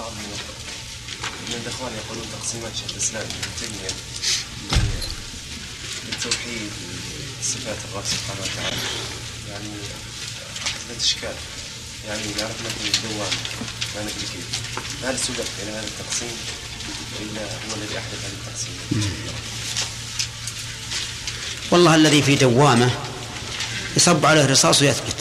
بعض من الإخوان يقولون تقسيمات شيخ الإسلام ابن تيمية للتوحيد صفات الرب سبحانه وتعالى. يعني احدث اشكال يعني نعرف مثلا الدوام ما ندري كيف. هل سبق يعني هذا التقسيم والا هو الذي أحدث هذا التقسيم. والله الذي في دوامه يصب عليه الرصاص ويثبت.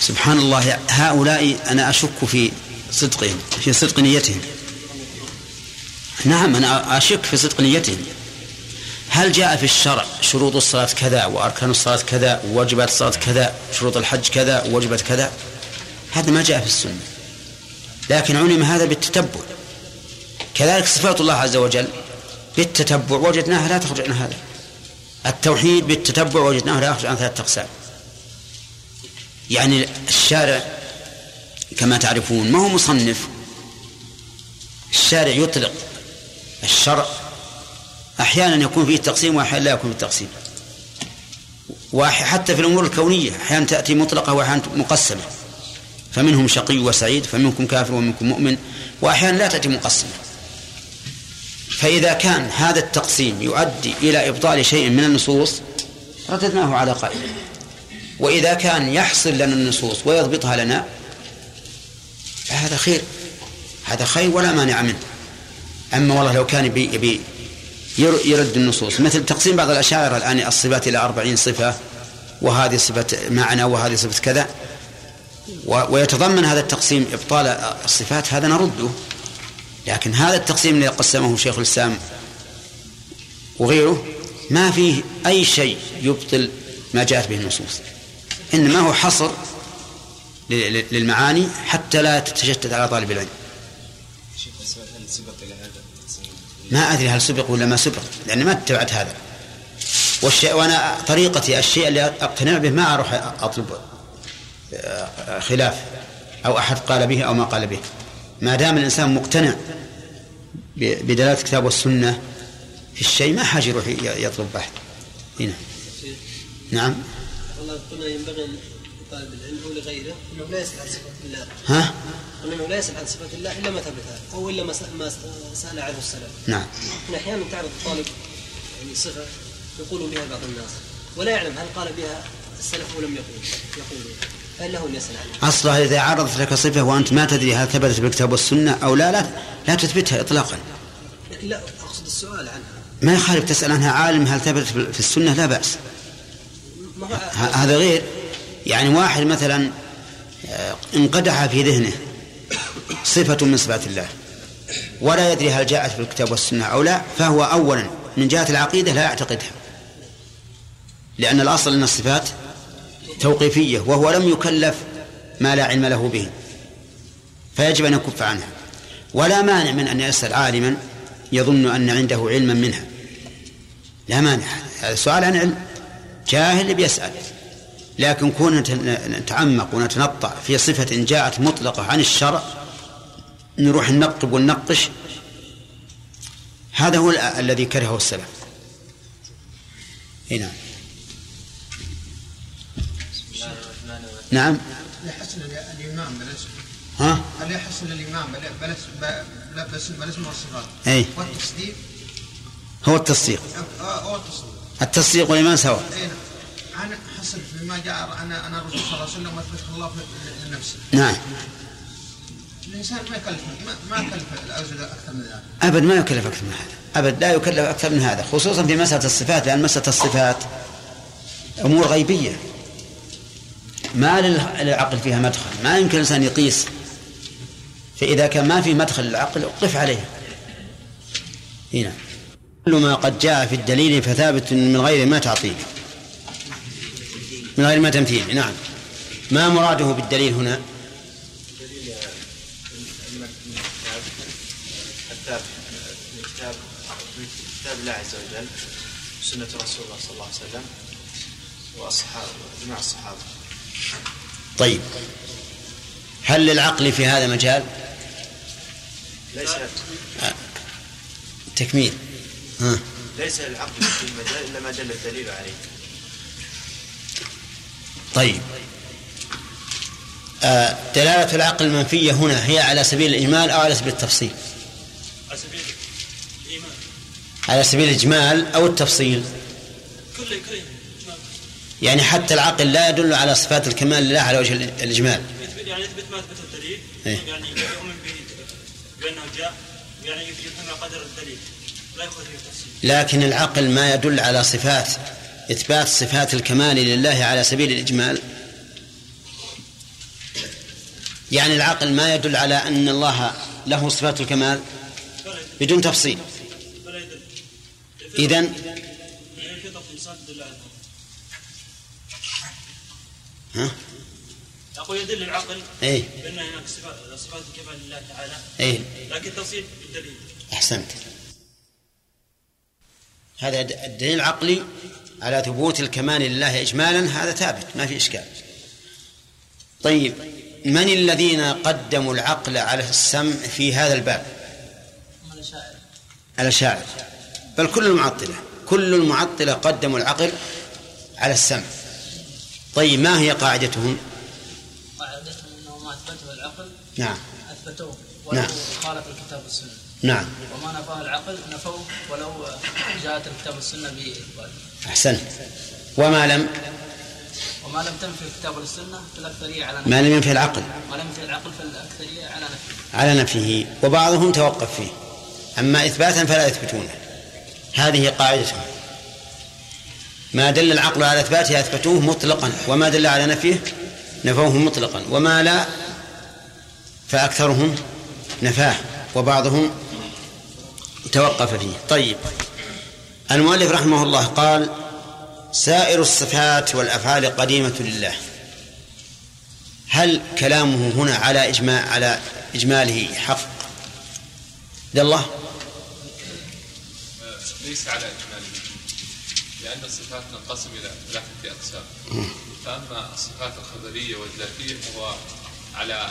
سبحان الله هؤلاء أنا أشك في صدقهم في صدق نيتهم. نعم أنا أشك في صدق نيتهم. هل جاء في الشرع شروط الصلاة كذا وأركان الصلاة كذا وواجبات الصلاة كذا شروط الحج كذا وواجبات كذا؟ هذا ما جاء في السنة. لكن علم هذا بالتتبع. كذلك صفات الله عز وجل بالتتبع. وجدناها لا تخرج عن هذا. التوحيد بالتتبع وجدناه لا يخرج عن ثلاثة أقسام. يعني الشارع كما تعرفون ما هو مصنف؟ الشارع يطلق الشرع. أحيانا يكون فيه تقسيم وأحيانا لا يكون فيه تقسيم. وحتى في الأمور الكونية أحيانا تأتي مطلقة وأحيانا مقسمة. فمنهم شقي وسعيد فمنكم كافر ومنكم مؤمن وأحيانا لا تأتي مقسمة. فإذا كان هذا التقسيم يؤدي إلى إبطال شيء من النصوص رددناه على قائله وإذا كان يحصل لنا النصوص ويضبطها لنا فهذا خير. هذا خير ولا مانع منه. أما والله لو كان يبي, يبي يرد النصوص. مثل تقسيم بعض الأشاعرة الآن الصفات إلى أربعين صفة وهذه صفة معنى وهذه صفة كذا. ويتضمن هذا التقسيم إبطال الصفات هذا نرده. لكن هذا التقسيم الذي قسمه شيخ الإسلام وغيره ما فيه أي شيء يبطل ما جاءت به النصوص. إنما هو حصر للمعاني حتى لا تتشتت على طالب العلم. ما أدري هل سبق ولا ما سبق لأن ما اتبعت هذا. والشيء وأنا طريقتي الشيء اللي أقتنع به ما أروح أطلب آه، خلاف أو أحد قال به أو ما قال به. ما دام الإنسان مقتنع بدلالة الكتاب والسنة في الشيء ما حاجة يروح يطلب بحث. هنا. نعم. والله ينبغي لطالب العلم أو لغيره إنه لا يسأل عن صفات الله ها؟ إنه لا يسأل عن صفات الله إلا ما ثبتها أو إلا ما سأل عنه السلف نعم أحيانا تعرض الطالب يعني صفه يقول بها بعض الناس ولا يعلم هل قال بها السلف أو لم يقول يقول فهل له أن يسأل عنها؟ أصلا إذا عرضت لك صفة وأنت ما تدري هل ثبتت بالكتاب والسنة أو لا لا لا تثبتها اطلاقا. لكن لا أقصد السؤال عنها. ما يخالف تسأل عنها عالم هل ثبتت في السنة لا بأس. هذا غير يعني واحد مثلا آه، انقدح في ذهنه صفة من صفات الله ولا يدري هل جاءت في الكتاب والسنة أو لا فهو أولا من جهة العقيدة لا يعتقدها لأن الأصل أن الصفات توقيفية وهو لم يكلف ما لا علم له به فيجب أن يكف عنها. ولا مانع من أن يسأل عالما يظن أن عنده علما منها. لا مانع. هذا سؤال عن علم. جاهل بيسأل. لكن كون نتعمق ونتنطع في صفة جاءت مطلقة عن الشرع نروح ننقب وننقش هذا هو الذي كرهه السلف. هنا نعم. يحسن الإمام بلس ها؟ هل يحسن الإمام بلس بلس بلس والصفات أي والتصديق هو التصديق؟ هو التصديق. التصديق. والإيمان سواء. أنا حسب فيما جاء أنا أنا الرسول صلى الله عليه وسلم وأثبته الله لنفسه نعم. الإنسان ما يكلف ما يكلف الأوزن أكثر من هذا. أبد ما يكلف أكثر من هذا. أبد لا يكلف أكثر من هذا خصوصا في مسألة الصفات لأن مسألة الصفات أمور غيبية. ما للعقل فيها مدخل. ما يمكن الإنسان يقيس. فإذا كان ما في مدخل للعقل وقف عليه. هنا. كل ما قد جاء في الدليل فثابت من غير ما تعطيل من غير ما تمثيل نعم. ما مراده بالدليل هنا؟ كتاب كتاب كتاب الله عز وجل سنة رسول الله صلى الله عليه وسلم وأصحاب جماعة الصحابة طيب. هل للعقل في هذا مجال؟ ليس تكميل. ها. ليس للعقل في المجال إلا ما دل الدليل عليه. طيب. آه، دلالة العقل المنفية هنا هي على سبيل الإجمال أو على سبيل التفصيل؟ على سبيل الإيمان على سبيل الإجمال أو التفصيل؟ كل كل يعني حتى العقل لا يدل على صفات الكمال لله على وجه الإجمال. يثبت يعني يثبت ما اثبته الدليل. إيه. يعني يؤمن بأنه جاء. يعني يفهم قدر الدليل. لا يأخذ لكن العقل ما يدل على صفات إثبات صفات الكمال لله على سبيل الإجمال. يعني العقل ما يدل على أن الله له صفات الكمال بدون تفصيل. إذن ها؟ أقول يدل العقل إيه. بأن هناك صفات صفات الكمال لله تعالى. إيه. لكن تفصيل بالدليل أحسنت. هذا الدليل العقلي على ثبوت الكمال لله إجمالا هذا ثابت ما في إشكال. طيب من الذين قدموا العقل على السمع في هذا الباب؟ الأشاعرة بل كل المعطلة كل المعطلة قدموا العقل على السمع. طيب ما هي قاعدتهم؟ قاعدتهم ما أثبته العقل نعم. أثبتوه ولو نعم. خالف الكتاب والسنة. نعم. وما نفاه العقل نفوه ولو جاءت الكتاب والسنة بإثباته أحسنت. وما لم؟ وما لم تنفي الكتاب والسنة فالأكثرية على نفيه ما لم ينفي العقل. ما لم ينفي العقل فالأكثرية على نفيه على نفيه وبعضهم توقف فيه. أما إثباتا فلا يثبتونه. هذه قاعدتهم. ما دل العقل على إثباته أثبتوه مطلقا. وما دل على نفيه نفوه مطلقا. وما لا فأكثرهم نفاه. وبعضهم توقف فيه. طيب. المؤلف رحمه الله قال سائر الصفات والأفعال قديمة لله. هل كلامه هنا على إجماع على إجماله حق؟ لله ليس على إجماله. لأن الصفات تنقسم إلى ثلاثة أقسام. فأما الصفات الخبرية والذاتية فهو على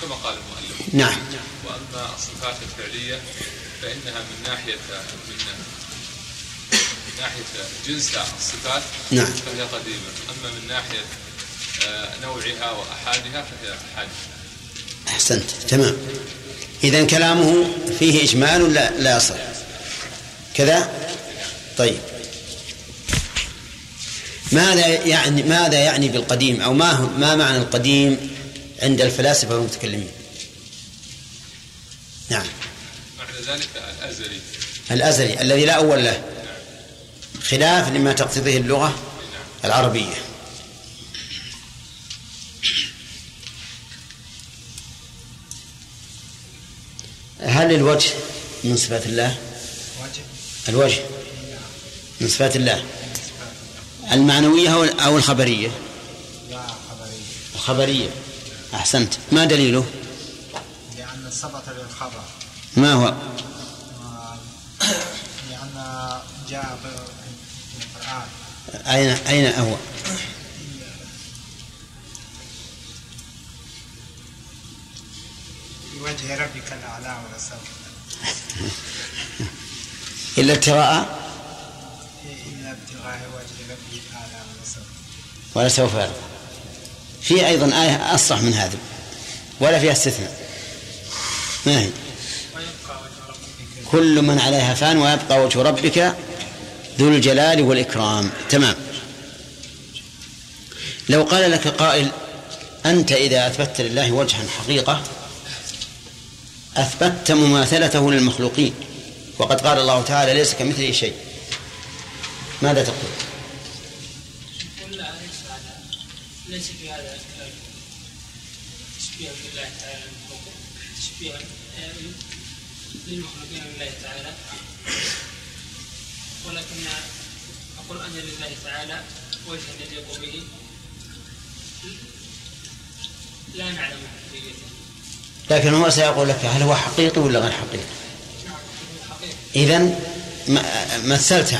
كما قال المؤلف. نعم. وأما الصفات الفعلية فإنها من ناحية من من ناحية جنس الصفات نعم. فهي قديمة. أما من ناحية آه، نوعها وأحادها فهي حادثة. أحسنت. تمام. إذا كلامه فيه إجمال لا لا يصح؟ كذا؟ طيب. ماذا يعني ماذا يعني بالقديم؟ أو ما ما معنى القديم عند الفلاسفة والمتكلمين؟ نعم. معنى ذلك الأزلي الأزلي الذي لا أول له. خلاف لما تقتضيه اللغة العربية. هل الوجه من صفات الله؟ وجه الوجه من صفات الله. المعنوية أو- الخبرية؟ الخبرية. أحسنت. ما دليله؟ لأن ثبت للخبر. ما هو؟ لأن جاء أين أين هو؟ في وجه ربك الأعلى والسوف إلا ابتغاء؟ إلا ابتغاء وجه ربك الأعلى والسوف ولا سوف يرضى. في أيضا آية أصح من هذا ولا فيها استثناء. ما هي؟ كل من عليها فان ويبقى وجه ربك ذو الجلال والإكرام. تمام. لو قال لك قائل أنت إذا أثبتت لله وجها حقيقة أثبتت مماثلته للمخلوقين. وقد قال الله تعالى ليس كمثله شيء. ماذا تقول؟ ليس في هذا تعالى تشبيها للمخلوقين بالله تعالى ولكن أقول أن لله تعالى وجها يليق به لا نعلم حقيقته لكن هو سيقول لك هل هو حقيقي ولا غير حقيقي؟ إذا مثلته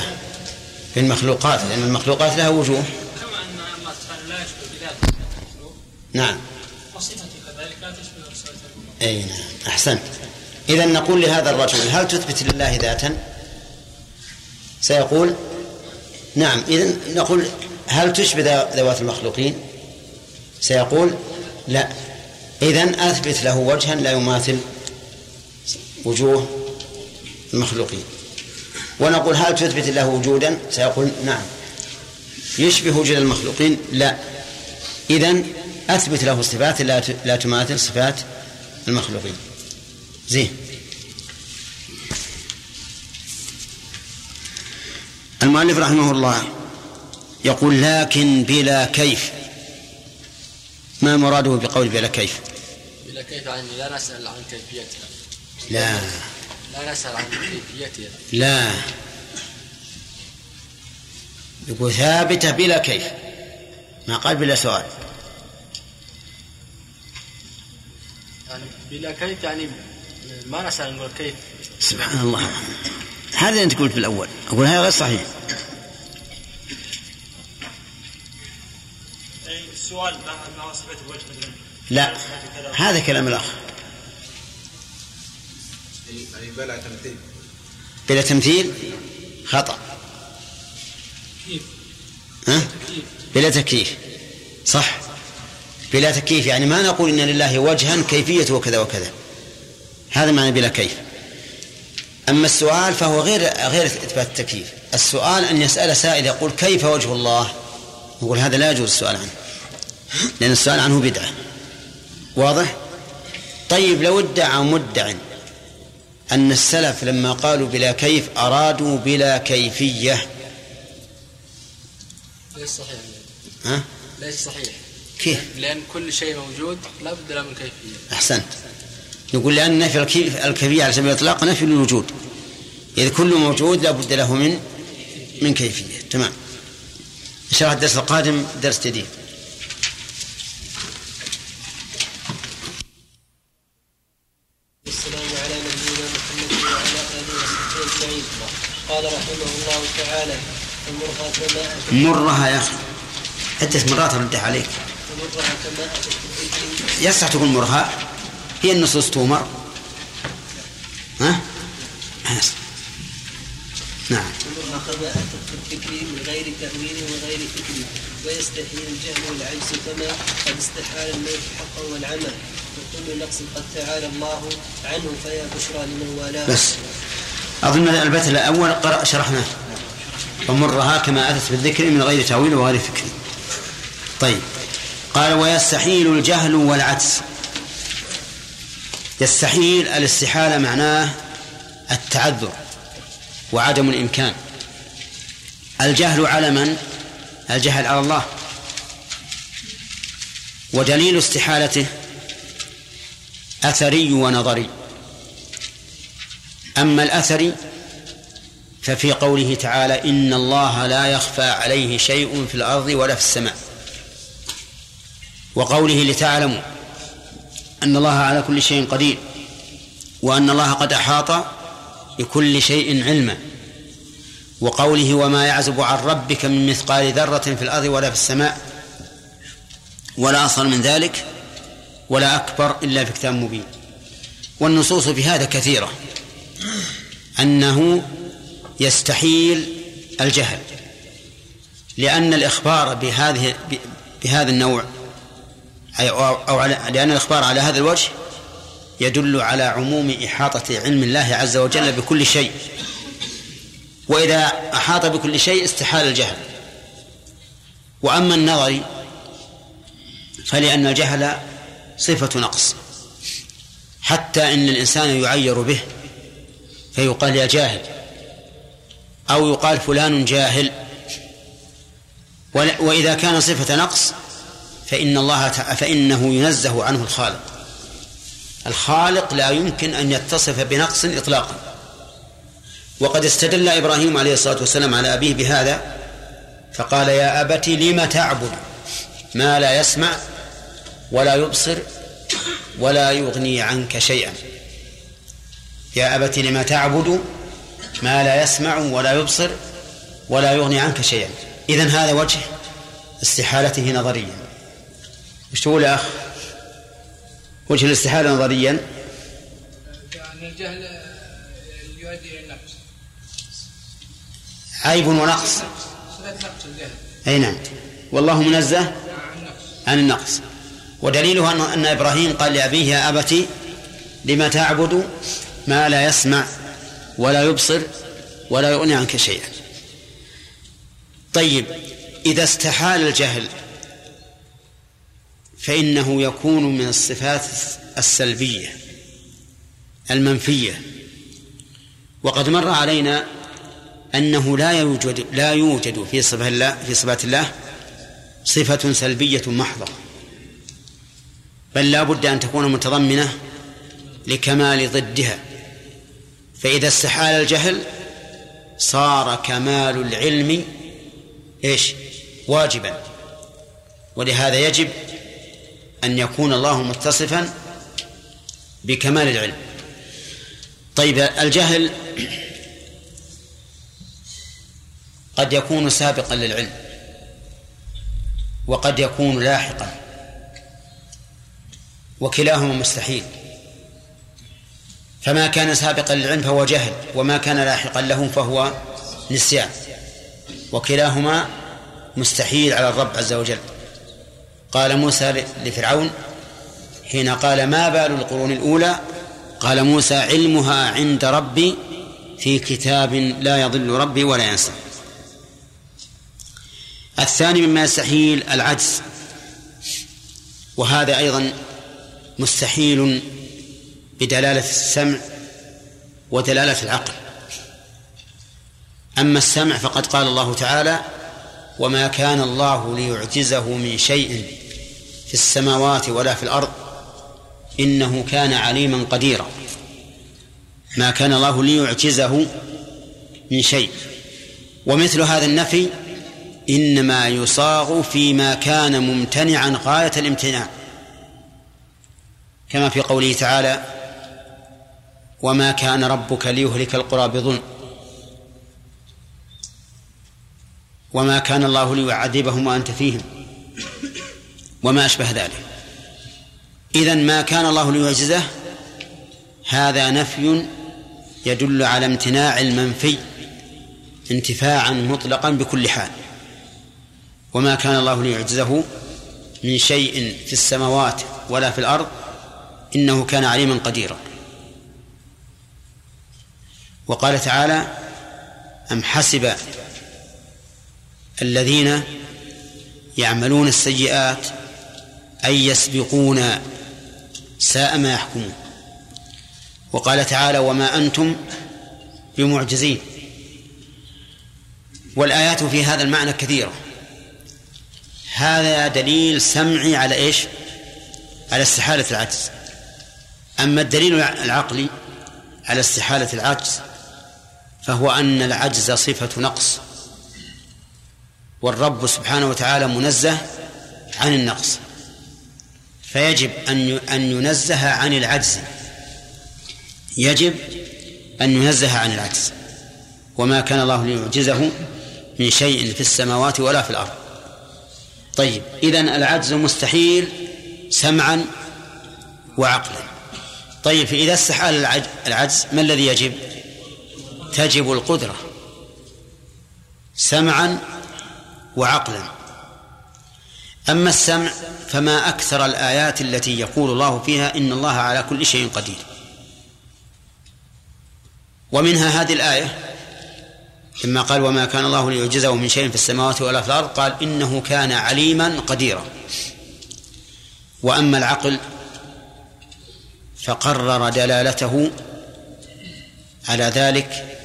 في المخلوقات لأن المخلوقات لها وجوه. كما أن الله تعالى لا يشبه بذاته. المخلوق نعم. وصفته كذلك لا تشبه المخلوق أي نعم. أحسنت. إذا نقول لهذا الرجل هل تثبت لله ذاتا؟ سيقول نعم إذا نقول هل تشبه ذوات المخلوقين؟ سيقول لا. إذن أثبت له وجها لا يماثل وجوه المخلوقين. ونقول هل تثبت له وجودا؟ سيقول نعم. يشبه وجود المخلوقين؟ لا. إذن أثبت له صفات لا تماثل صفات المخلوقين. زين. المؤلف رحمه الله يقول لكن بلا كيف. ما مراده بقول بلا كيف؟ بلا كيف يعني لا نسأل عن كيفيتها. لا. لا نسأل عن كيفيتها. لا. يقول ثابتة بلا كيف. ما قال بلا سؤال. يعني بلا كيف يعني ما نسأل نقول كيف. سبحان الله. هذا أنت قلت في الأول. أقول هذا غير صحيح. السؤال صفة الوجه لا. هذا كلام الآخر بلا تمثيل. بلا تمثيل؟ خطأ. ها؟ بلا تكييف. صح. بلا تكييف. يعني ما نقول إن لله وجها كيفيته وكذا وكذا. هذا معنى بلا كيف. أما السؤال فهو غير غير إثبات التكييف. السؤال أن يسأل سائل يقول كيف وجه الله؟ نقول هذا لا يجوز السؤال عنه. لأن السؤال عنه بدعة. واضح؟ طيب لو ادعى مدع أن السلف لما قالوا بلا كيف أرادوا بلا كيفية. ليس صحيح. ها؟ ليس صحيح. كيف؟ لأن كل شيء موجود لا بد له من كيفية. أحسنت. نقول لأن نفي الكيف- الكيفية على سبيل الإطلاق نفي للوجود. إذا كل موجود لا بد له من من كيفية. تمام. إن شاء الله الدرس القادم درس جديد. والسلام على نبينا محمد وعلى آله وصحبه قال رحمه الله تعالى المرها كما مرها يا أخي. عدة مرات ردها عليك. كما يصح تقول مرها. هي النصوص تؤمر. ها؟ أحسن. نعم. الذكر من غير تاويل وغير فكر ويستحيل الجهل والعجز كما قد استحال الموت حقا والعمى وكل نقص قد تعالى الله عنه فيا بشرى لمن والاه بس. أظن البيت الأول قرأ شرحناه. ومرها كما أتت بالذكر من غير تأويل وغير فكر. طيب. قال ويستحيل الجهل والعجز. يستحيل الاستحالة معناه التعذر وعدم الإمكان. الجهل على من؟ الجهل على الله. ودليل استحالته أثري ونظري. أما الأثري ففي قوله تعالى إن الله لا يخفى عليه شيء في الأرض ولا في السماء. وقوله لتعلموا أن الله على كل شيء قدير وأن الله قد أحاط بكل شيء علما. وقوله وما يعزب عن ربك من مثقال ذرة في الأرض ولا في السماء ولا أصغر من ذلك ولا أكبر إلا في كتاب مبين. والنصوص في هذا كثيرة. أنه يستحيل الجهل لأن الإخبار بهذه بهذا النوع أو على لأن الإخبار على هذا الوجه يدل على عموم إحاطة علم الله عز وجل بكل شيء. وإذا أحاط بكل شيء استحال الجهل. وأما النظر فلأن الجهل صفة نقص. حتى إن الإنسان يعير به فيقال يا جاهل. أو يقال فلان جاهل. وإذا كان صفة نقص فإن الله فإنه ينزه عنه الخالق. الخالق لا يمكن أن يتصف بنقص إطلاقا. وقد استدل إبراهيم عليه الصلاة والسلام على أبيه بهذا فقال يا أبت لم تعبد؟ ما لا يسمع ولا يبصر ولا يغني عنك شيئا. يا أبت لم تعبد؟ ما لا يسمع ولا يبصر ولا يغني عنك شيئا. إذن هذا وجه استحالته نظريا. وش تقول يا أخ؟ وجه الاستحالة نظريا؟ يعني الجهل يؤدي إلى النقص. عيب ونقص. نقص الجهل. أي نعم. والله منزه عن النقص. عن النقص. ودليله أن إبراهيم قال لأبيه يا أبت لما تعبد ما لا يسمع ولا يبصر ولا يغني عنك شيئا. طيب إذا استحال الجهل فإنه يكون من الصفات السلبية المنفية. وقد مر علينا أنه لا يوجد لا يوجد في صفات الله في صفات الله صفة سلبية محضة. بل لا بد أن تكون متضمنة لكمال ضدها. فإذا استحال الجهل صار كمال العلم إيش؟ واجبا. ولهذا يجب أن يكون الله متصفا بكمال العلم. طيب الجهل قد يكون سابقا للعلم وقد يكون لاحقا وكلاهما مستحيل. فما كان سابقا للعلم فهو جهل وما كان لاحقا له فهو نسيان وكلاهما مستحيل على الرب عز وجل. قال موسى لفرعون حين قال ما بال القرون الأولى؟ قال موسى علمها عند ربي في كتاب لا يضل ربي ولا ينسى. الثاني مما يستحيل العجز وهذا أيضا مستحيل بدلالة السمع ودلالة العقل. أما السمع فقد قال الله تعالى وما كان الله ليعجزه من شيء في السماوات ولا في الأرض. إنه كان عليما قديرا. ما كان الله ليعجزه من شيء. ومثل هذا النفي إنما يصاغ فيما كان ممتنعا غاية الامتناع. كما في قوله تعالى وما كان ربك ليهلك القرى بظلم وما كان الله ليعذبهم وأنت فيهم. وما أشبه ذلك. إذا ما كان الله ليعجزه هذا نفي يدل على امتناع المنفي انتفاعا مطلقا بكل حال. وما كان الله ليعجزه من شيء في السماوات ولا في الأرض إنه كان عليما قديرا. وقال تعالى أم حسب الذين يعملون السيئات أن يسبقونا ساء ما يحكمون. وقال تعالى وما أنتم بمعجزين. والآيات في هذا المعنى كثيرة. هذا دليل سمعي على إيش؟ على استحالة العجز. أما الدليل العقلي على استحالة العجز فهو أن العجز صفة نقص. والرب سبحانه وتعالى منزه عن النقص. فيجب أن أن ينزه عن العجز. يجب أن ينزه عن العجز. وما كان الله ليعجزه من شيء في السماوات ولا في الأرض. طيب إذن العجز مستحيل سمعا وعقلا. طيب فإذا استحال العجز ما الذي يجب؟ تجب القدرة. سمعا وعقلا. أما السمع فما أكثر الآيات التي يقول الله فيها إن الله على كل شيء قدير. ومنها هذه الآية لما قال وما كان الله ليعجزه من شيء في السماوات ولا في الأرض قال إنه كان عليما قديرا. وأما العقل فقرر دلالته على ذلك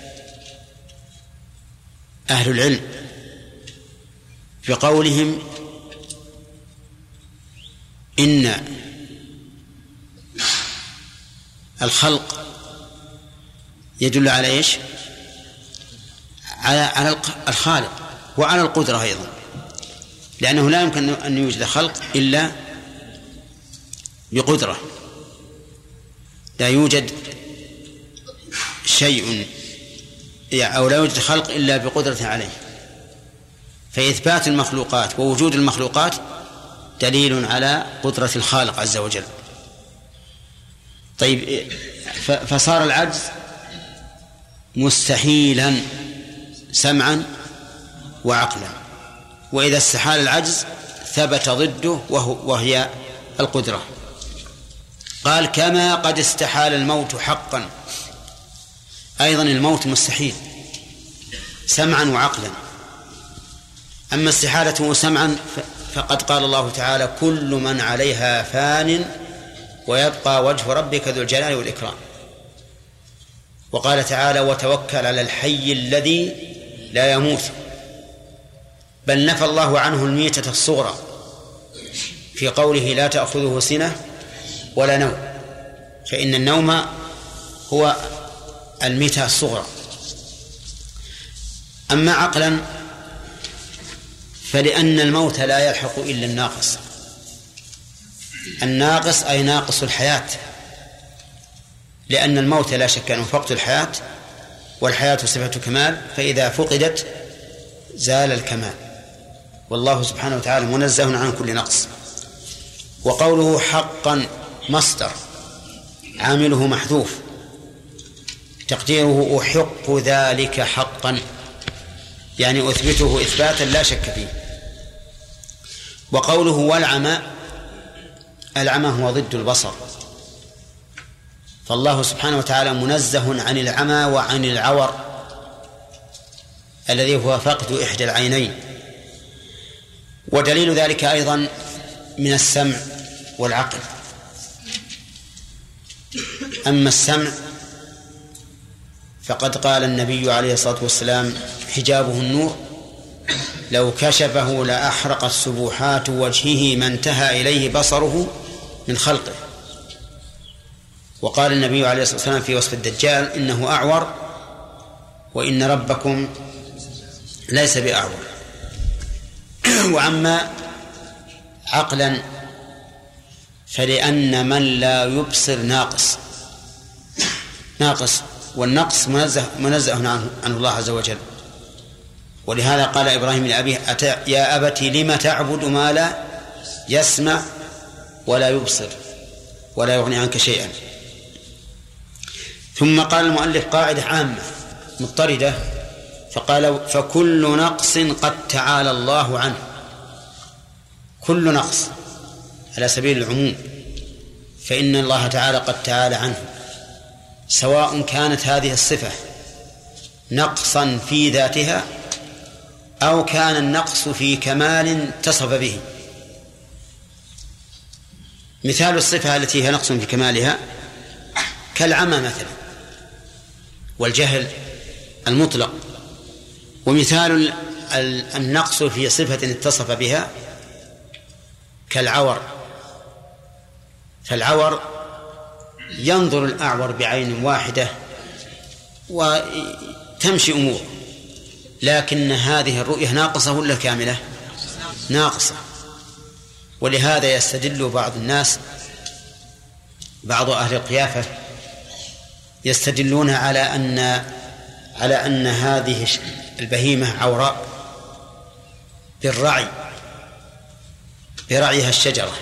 أهل العلم. بقولهم إن الخلق يدل على إيش؟ على على الخالق وعلى القدرة أيضا. لأنه لا يمكن أن يوجد خلق إلا بقدرة. لا يوجد شيء أو لا يوجد خلق إلا بقدرة عليه. فإثبات المخلوقات ووجود المخلوقات دليل على قدرة الخالق عز وجل. طيب فصار العجز مستحيلا سمعا وعقلا. وإذا استحال العجز ثبت ضده وهو وهي القدرة. قال كما قد استحال الموت حقا. أيضا الموت مستحيل سمعا وعقلا. أما استحالته سمعا فقد قال الله تعالى كل من عليها فان ويبقى وجه ربك ذو الجلال والإكرام وقال تعالى وتوكل على الحي الذي لا يموت بل نفى الله عنه الميتة الصغرى في قوله لا تأخذه سنة ولا نوم فإن النوم هو الميتة الصغرى. أما عقلا فلأن الموت لا يلحق إلا الناقص. الناقص أي ناقص الحياة. لأن الموت لا شك أنه فقد الحياة والحياة صفة كمال فإذا فقدت زال الكمال. والله سبحانه وتعالى منزه عن كل نقص. وقوله حقا مصدر عامله محذوف. تقديره أحق ذلك حقا. يعني أثبته إثباتا لا شك فيه. وقوله والعمى العمى هو ضد البصر. فالله سبحانه وتعالى منزه عن العمى وعن العور الذي هو فقد إحدى العينين. ودليل ذلك أيضا من السمع والعقل. أما السمع فقد قال النبي عليه الصلاة والسلام حجابه النور لو كشفه لأحرقت سبحات وجهه ما انتهى إليه بصره من خلقه. وقال النبي عليه الصلاة والسلام في وصف الدجال إنه أعور وإن ربكم ليس بأعور. وأما عقلا فلأن من لا يبصر ناقص. ناقص والنقص منزه منزه عنه عن الله عز وجل. ولهذا قال إبراهيم لأبيه يا أبت لم تعبد ما لا يسمع ولا يبصر ولا يغني عنك شيئا. ثم قال المؤلف قاعدة عامة مضطردة فقال فكل نقص قد تعالى الله عنه. كل نقص على سبيل العموم فإن الله تعالى قد تعالى عنه سواء كانت هذه الصفة نقصا في ذاتها أو كان النقص في كمال اتصف به. مثال الصفة التي هي نقص في كمالها كالعمى مثلا والجهل المطلق. ومثال النقص في صفة اتصف بها كالعور. فالعور ينظر الأعور بعين واحدة وتمشي أمور لكن هذه الرؤية ناقصة ولا كاملة؟ ناقصة. ولهذا يستدل بعض الناس بعض أهل القيافة يستدلون على أن على أن هذه البهيمة عوراء بالرعي برعيها الشجرة.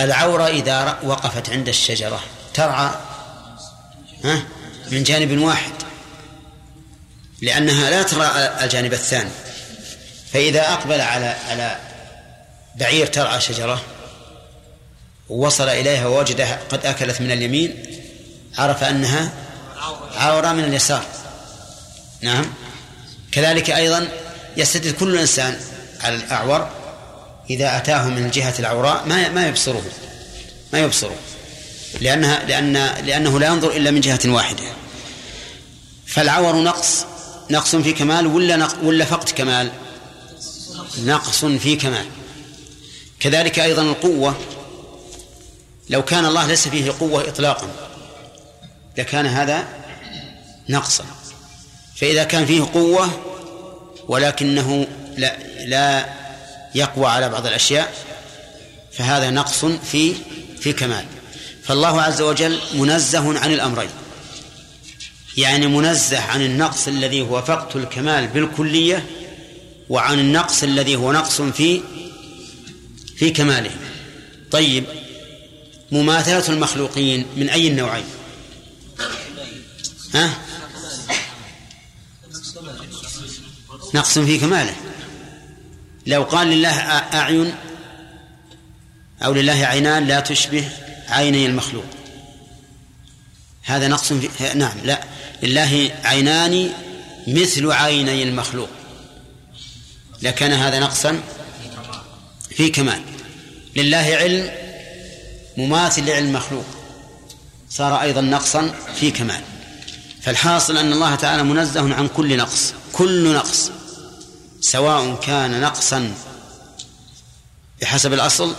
العورة إذا وقفت عند الشجرة ترعى ها؟ من جانب واحد. لأنها لا ترى الجانب الثاني. فإذا أقبل على على بعير ترعى شجرة ووصل إليها ووجدها قد أكلت من اليمين عرف أنها عورة من اليسار. نعم. كذلك أيضا يستدل كل إنسان على الأعور إذا أتاه من جهة العوراء ما ما يبصره ما يبصره. لأنها لأن لأنه لا ينظر إلا من جهة واحدة. فالعور نقص نقص في كمال ولا نقص ولا فقد كمال؟ نقص في كمال. كذلك أيضا القوة. لو كان الله ليس فيه قوة إطلاقا لكان هذا نقصا. فإذا كان فيه قوة ولكنه لا لا يقوى على بعض الأشياء فهذا نقص في في كمال. فالله عز وجل منزه عن الأمرين. يعني منزه عن النقص الذي هو فقد الكمال بالكلية وعن النقص الذي هو نقص في في كماله. طيب مماثلة المخلوقين من أي النوعين؟ ها؟ نقص في كماله. لو قال لله أعين أو لله عينان لا تشبه عيني المخلوق. هذا نقص في نعم لا. لله عينان مثل عيني المخلوق. لكان هذا نقصا في كمال. لله علم مماثل لعلم المخلوق. صار أيضا نقصا في كمال. فالحاصل أن الله تعالى منزه عن كل نقص كل نقص سواء كان نقصا بحسب الأصل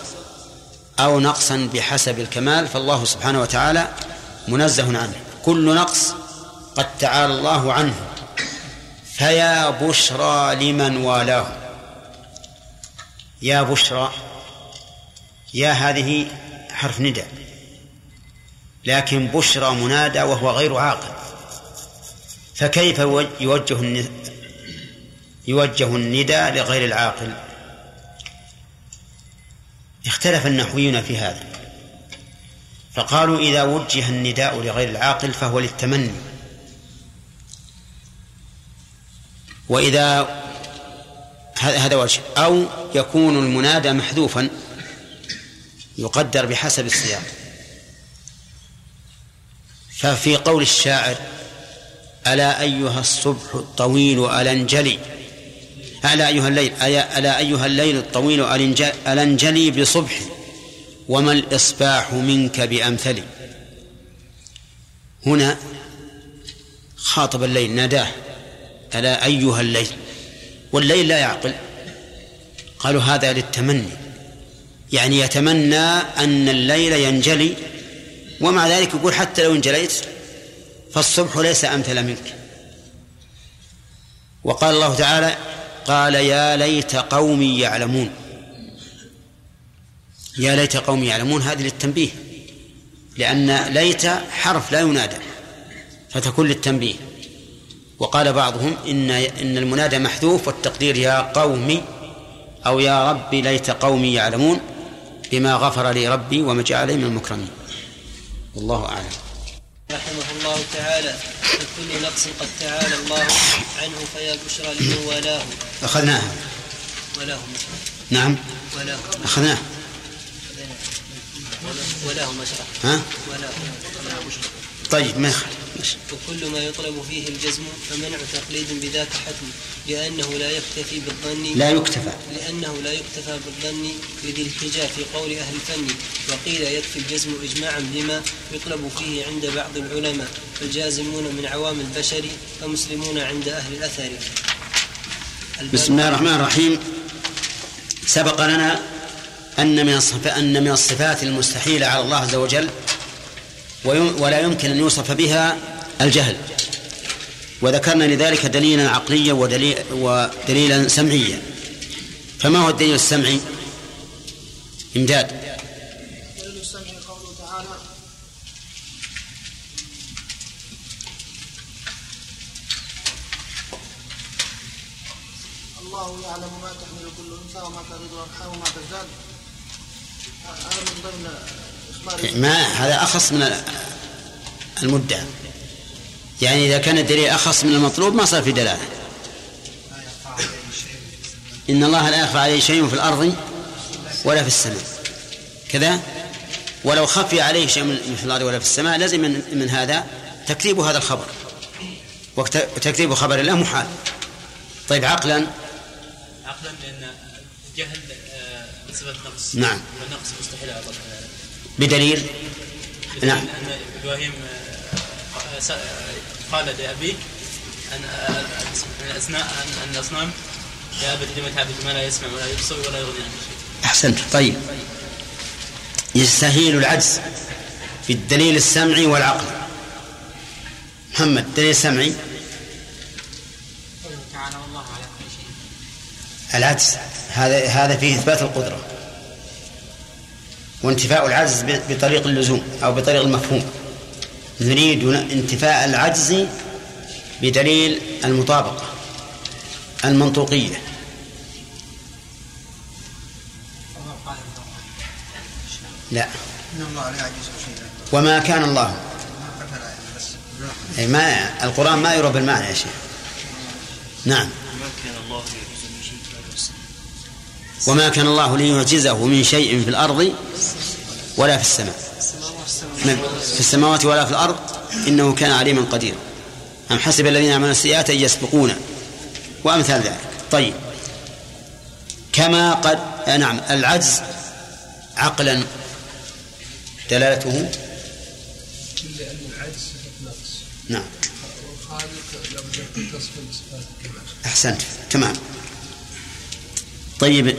أو نقصا بحسب الكمال. فالله سبحانه وتعالى منزه عنه كل نقص قد تعالى الله عنه. فيا بشرى لمن والاه. يا بشرى يا هذه حرف ندى لكن بشرى منادى وهو غير عاقل. فكيف يوجه يوجه النداء لغير العاقل؟ اختلف النحويون في هذا. فقالوا إذا وجه النداء لغير العاقل فهو للتمني. وإذا هذا وجه. أو يكون المنادى محذوفا يقدر بحسب السياق. ففي قول الشاعر ألا أيها الصبح الطويل ألنجلي ألا أيها الليل ألا أيها الليل الطويل ألنجلي بصبح. وما الإصباح منك بأمثلي هنا خاطب الليل ناداه ألا أيها الليل؟ والليل لا يعقل. قالوا هذا للتمني يعني يتمنى أن الليل ينجلي ومع ذلك يقول حتى لو انجليت فالصبح ليس أمثل منك. وقال الله تعالى قال يا ليت قومي يعلمون. يا ليت قومي يعلمون هذه للتنبيه لأن ليت حرف لا ينادى فتكون للتنبيه. وقال بعضهم إن إن المنادى محذوف والتقدير يا قومي أو يا ربي ليت قومي يعلمون بما غفر لي ربي وما جعلني من المكرمين. والله أعلم. رحمه الله تعالى كل نقص قد تعالى الله عنه فيا بشرى لمن والاه. أخذناها. ولاه نعم. ولاه أخذناه ولاه مشرع ها؟ بشرى طيب ما يخالف. وكل ما يطلب فيه الجزم فمنع تقليد بذاك حتم لأنه لا يكتفي بالظن. لا يكتفى. لأنه لا يكتفى بالظن بذي الحجة في قول أهل الفن. وقيل يكفي الجزم إجماعا بما يطلب فيه عند بعض العلماء فالجازمون من عوام البشر فمسلمون عند أهل الأثر. بسم الله الرحمن الرحيم. سبق لنا أن من أن من الصفات المستحيلة على الله عز وجل ولا يمكن أن يوصف بها الجهل. وذكرنا لذلك دليلا عقليا ودليل ودليلا سمعيا. فما هو الدليل السمعي؟ إمداد دليل السمع قوله تعالى الله يعلم ما تحمل كل انثى وما تزيد الارحام وما تزداد هذا من ضمن أخبار ما هذا أخص من المدعى يعني إذا كان الدليل أخص من المطلوب ما صار في دلالة. إن الله لا يخفى عليه شيء في الأرض ولا في السماء. كذا؟ ولو خفي عليه شيء من في الأرض ولا في السماء لازم من, من هذا تكذيب هذا الخبر. وتكذيب خبر الله محال. طيب عقلا. عقلا لأن الجهل آه، صفه نقص. نعم. والنقص مستحيل على الله بدليل؟ نعم. ان إبراهيم آه، قال لابيه أن آه، أن الاصنام أن الاصنام يا أبت لم تعبد ما لا يسمع ولا يبصر ولا يغني عنك شيء. أحسنت. طيب. يستهيل العجز في الدليل السمعي والعقل. محمد دليل سمعي. تعالى والله على كل شيء. العجز. هذا هذا فيه إثبات القدرة. وانتفاء العجز بطريق اللزوم أو بطريق المفهوم. نريد انتفاء العجز بدليل المطابقة المنطوقية. لا. وما كان الله. أي ما القرآن ما يرى بالمعنى يا شيخ. نعم ما كان الله يعجز من شيء في الأرض والسماء وما كان الله ليعجزه من شيء في الأرض ولا في السماء. في السماوات ولا في الأرض؟ إنه كان عليما قديرا. أم حسب الذين يعملون السيئات أن يسبقون وأمثال ذلك. طيب. كما قد آه نعم. العجز عقلا دلالته؟ نعم. أحسنت. تمام. طيب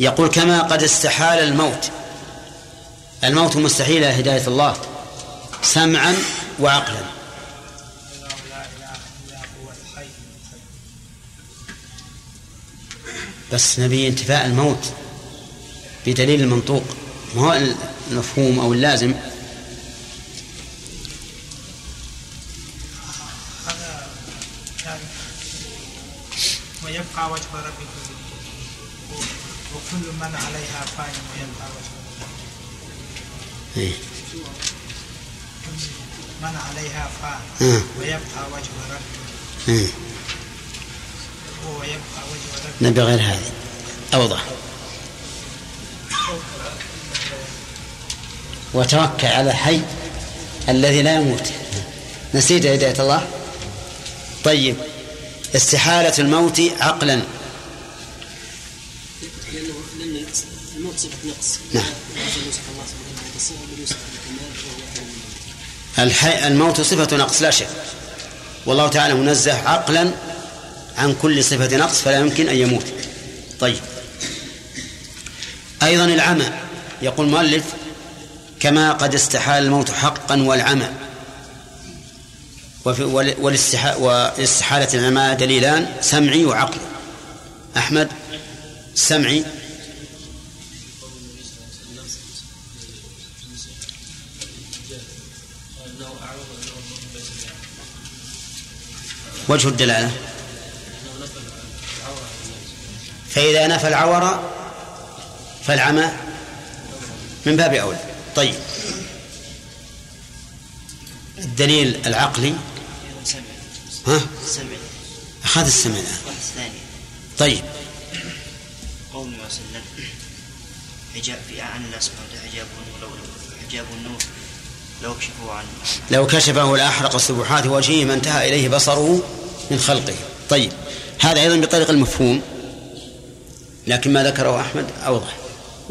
يقول كما قد استحال الموت. الموت مستحيل هداية الله. سمعا وعقلا. بس نبي انتفاء الموت بدليل المنطوق ما هو المفهوم أو اللازم؟ ويبقى وجه ربك. وكل من عليها فان ويبقى وجه إيه. من عليها فان آه. ويبقى وجه ربك إيه. ويبقى وجه ربك نبي غير هذه أوضح. وتوكل على الحي الذي لا يموت. نسيت هداية الله؟ طيب. استحالة الموت عقلا. منه. الحي الموت صفة نقص لا شك. والله تعالى منزه عقلا عن كل صفة نقص فلا يمكن أن يموت. طيب. أيضا العمى. يقول المؤلف كما قد استحال الموت حقا والعمى. وفي وال- والاستحا- والاستحالة العمى دليلان سمعي وعقلي. أحمد سمعي وجه الدلالة. فإذا نفى العور فالعمى من باب أولى طيب. الدليل العقلي. ها؟ أخذ السمع الآن. طيب. الله وسلم حجاب في عن الله سبحانه وتعالى حجاب النور لو حجاب النور لو كشفوا عن لو كشفه لأحرق سبحات وجهه ما انتهى إليه بصره. من خلقه. طيب هذا أيضا بطريق المفهوم لكن ما ذكره أحمد أوضح.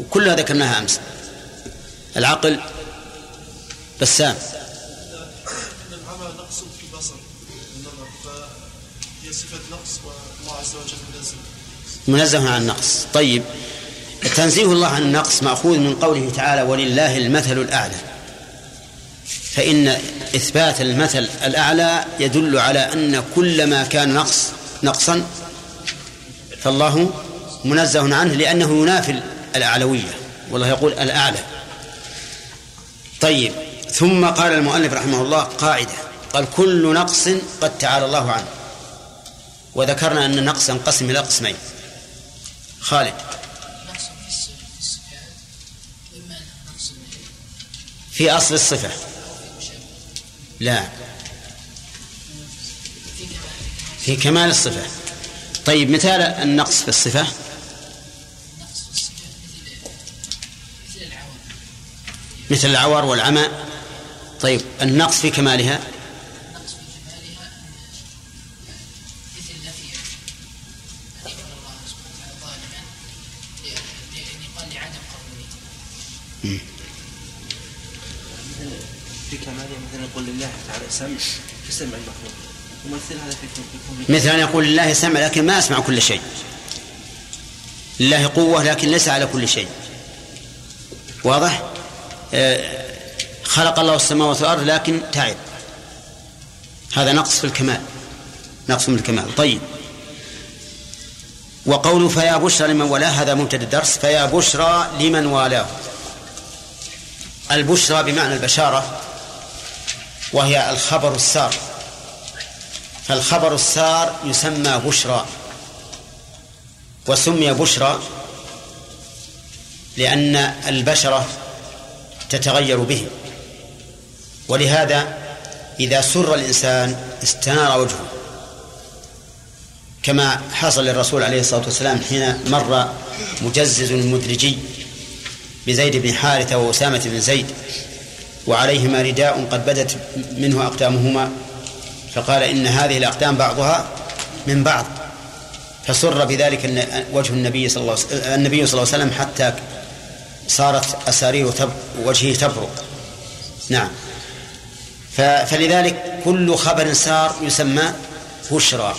وكلها ذكرناها أمس. العقل بسام. منزه عن النقص. طيب تنزيه الله عن النقص مأخوذ من قوله تعالى ولله المثل الأعلى. فإن إثبات المثل الأعلى يدل على أن كل ما كان نقص نقصا فالله منزه عنه لأنه ينافي الأعلوية والله يقول الأعلى. طيب ثم قال المؤلف رحمه الله قاعدة قال كل نقص قد تعالى الله عنه. وذكرنا أن النقص ينقسم إلى قسمين. خالد. نقص في الصفات إما نقص في أصل الصفة. لا. في كمال الصفة. طيب مثال النقص في الصفة. مثل العور والعمى. طيب النقص في كمالها. سمع. كسمع المخلوق ومثل هذا في مثل أن يقول لله سمع لكن ما أسمع كل شيء. لله قوة لكن ليس على كل شيء. واضح؟ آه، خلق الله السماوات والأرض لكن تعب. هذا نقص في الكمال. نقص في الكمال. طيب. وقوله فيا بشرى لمن والاه هذا مبتدا الدرس. فيا بشرى لمن والاه. البشرى بمعنى البشارة. وهي الخبر السار. فالخبر السار يسمى بشرى. وسمي بشرى لأن البشرة تتغير به. ولهذا إذا سر الإنسان استنار وجهه. كما حصل للرسول عليه الصلاة والسلام حين مر مجزز المدرجي بزيد بن حارثة وأسامة بن زيد. وعليهما رداء قد بدت منه أقدامهما فقال إن هذه الأقدام بعضها من بعض فسر بذلك وجه النبي صلى الله عليه النبي صلى الله عليه وسلم حتى صارت أسارير وجهه تبرق. نعم. فلذلك كل خبر سار يسمى بشرى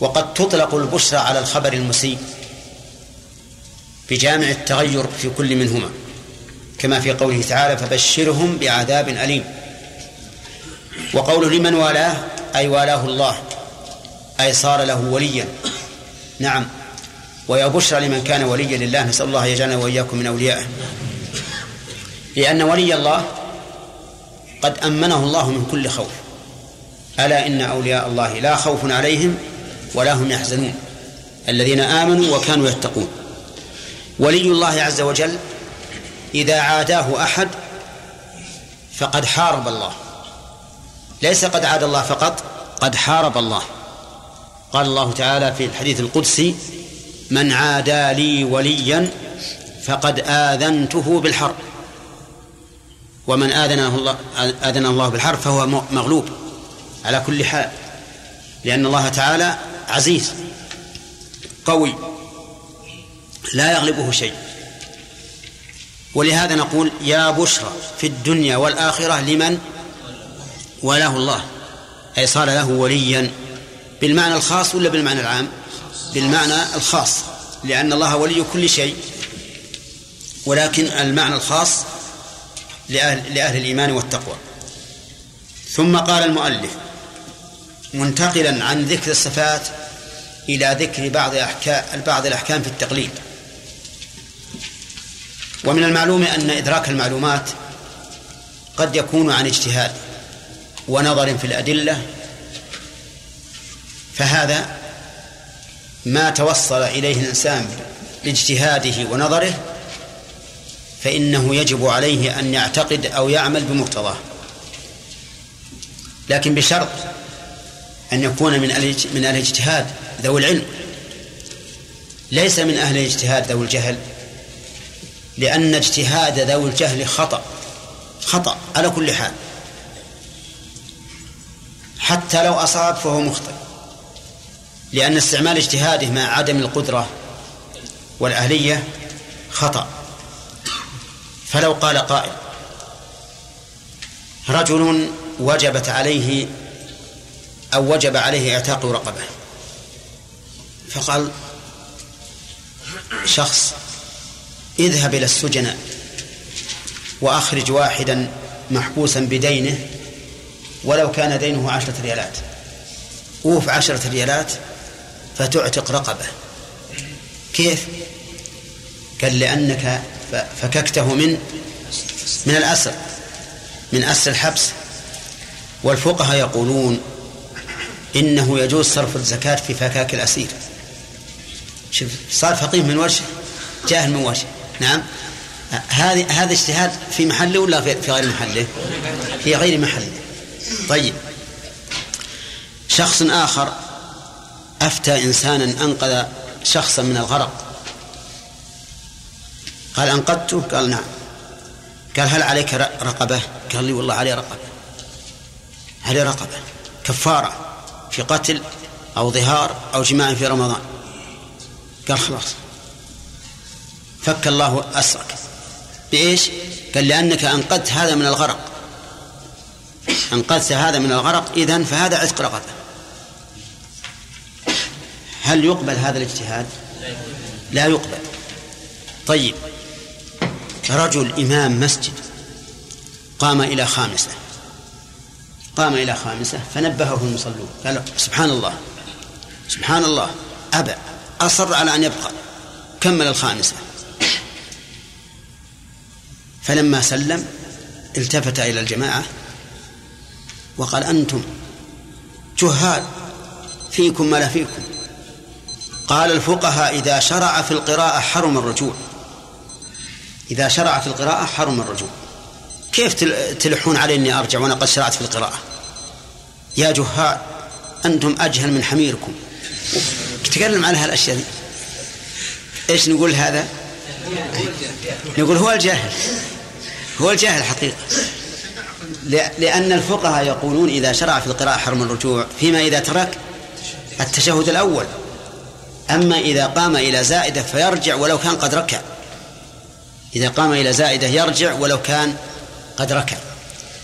وقد تطلق البشرى على الخبر المسيء بجامع التغير في كل منهما. كما في قوله تعالى فبشرهم بعذاب أليم. وقوله لمن والاه؟ أي والاه الله. أي صار له وليا. نعم. ويا بشرى لمن كان وليا لله نسأل الله يجعلنا وإياكم من أوليائه. لأن ولي الله قد أمنه الله من كل خوف. ألا إن أولياء الله لا خوف عليهم ولا هم يحزنون. الذين آمنوا وكانوا يتقون. ولي الله عز وجل إذا عاداه أحد فقد حارب الله. ليس قد عاد الله فقط قد حارب الله. قال الله تعالى في الحديث القدسي من عادى لي وليا فقد آذنته بالحرب. ومن آذنه الله آذنه الله بالحرب فهو مغلوب على كل حال لأن الله تعالى عزيز قوي لا يغلبه شيء. ولهذا نقول يا بشرى في الدنيا والآخرة لمن؟ وله الله. أي صار له وليا. بالمعنى الخاص ولا بالمعنى العام؟ بالمعنى الخاص. لأن الله ولي كل شيء. ولكن المعنى الخاص لأهل, لأهل الإيمان والتقوى. ثم قال المؤلف منتقلا عن ذكر الصفات إلى ذكر بعض أحكام بعض الأحكام في التقليد. ومن المعلوم أن إدراك المعلومات قد يكون عن اجتهاد ونظر في الأدلة فهذا ما توصل إليه الإنسان باجتهاده ونظره فإنه يجب عليه أن يعتقد أو يعمل بمقتضاه. لكن بشرط أن يكون من من أهل الاجتهاد ذوي العلم ليس من أهل الاجتهاد ذوي الجهل. لأن اجتهاد ذوي الجهل خطأ. خطأ على كل حال. حتى لو أصاب فهو مخطئ. لأن استعمال اجتهاده مع عدم القدرة والأهلية خطأ. فلو قال قائل رجل وجبت عليه أو وجب عليه إعتاق رقبة. فقال شخص اذهب إلى السجناء وأخرج واحدا محبوسا بدينه ولو كان دينه عشرة ريالات. أوف عشرة ريالات فتعتق رقبة. كيف؟ قال لأنك فككته من من الأسر من أسر الحبس. والفقهاء يقولون إنه يجوز صرف الزكاة في فكاك الأسير. شوف صار فقيه من وجه جاهل من وجه نعم. هذه هذا اجتهاد في محله ولا في غير محله؟ في غير محله. طيب. شخص آخر أفتى إنسانا أنقذ شخصا من الغرق. قال أنقذته؟ قال نعم. قال هل عليك رقبة؟ قال لي والله علي رقبة. علي رقبة. كفارة في قتل أو ظهار أو جماع في رمضان. قال خلاص. فك الله أسرك. بإيش؟ قال لأنك أنقذت هذا من الغرق. أنقذت هذا من الغرق إذن فهذا عتق رقبة هل يقبل هذا الاجتهاد؟ لا يقبل. طيب. رجل إمام مسجد قام إلى خامسة. قام إلى خامسة فنبهه المصلون. قال سبحان الله. سبحان الله. أبى. أصر على أن يبقى. كمل الخامسة. فلما سلم التفت إلى الجماعة وقال أنتم جهال فيكم ما لا فيكم. قال الفقهاء إذا شرع في القراءة حرم الرجوع. إذا شرع في القراءة حرم الرجوع. كيف تلحون علي أني أرجع وأنا قد شرعت في القراءة؟ يا جهال أنتم أجهل من حميركم. تكلم عن هالأشياء دي. إيش نقول هذا؟ نقول هو الجاهل. هو الجاهل حقيقة لأن الفقهاء يقولون إذا شرع في القراءة حرم الرجوع فيما إذا ترك التشهد الأول. أما إذا قام إلى زائدة فيرجع ولو كان قد ركع. إذا قام إلى زائدة يرجع ولو كان قد ركع.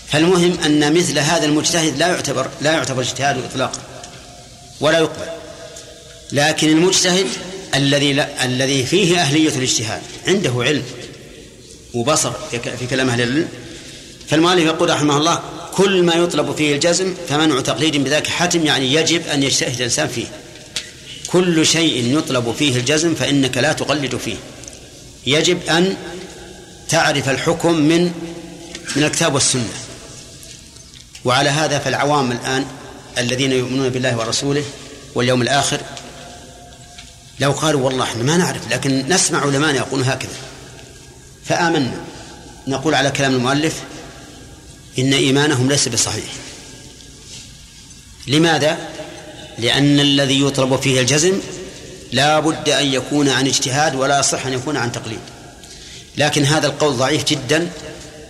فالمهم أن مثل هذا المجتهد لا يعتبر لا يعتبر اجتهاد إطلاقا ولا يقبل. لكن المجتهد الذي الذي فيه أهلية الاجتهاد عنده علم. وبصر في كلام أهل العلم. فالمؤلف يقول رحمه الله كل ما يطلب فيه الجزم فمنع تقليد بذاك حتم يعني يجب أن يجتهد الإنسان فيه. كل شيء يطلب فيه الجزم فإنك لا تقلد فيه. يجب أن تعرف الحكم من من الكتاب والسنة. وعلى هذا فالعوام الآن الذين يؤمنون بالله ورسوله واليوم الآخر لو قالوا والله إحنا ما نعرف لكن نسمع علماء يقولون هكذا. فآمنا. نقول على كلام المؤلف إن إيمانهم ليس بصحيح. لماذا؟ لأن الذي يطلب فيه الجزم لا بد أن يكون عن اجتهاد ولا يصح أن يكون عن تقليد. لكن هذا القول ضعيف جدا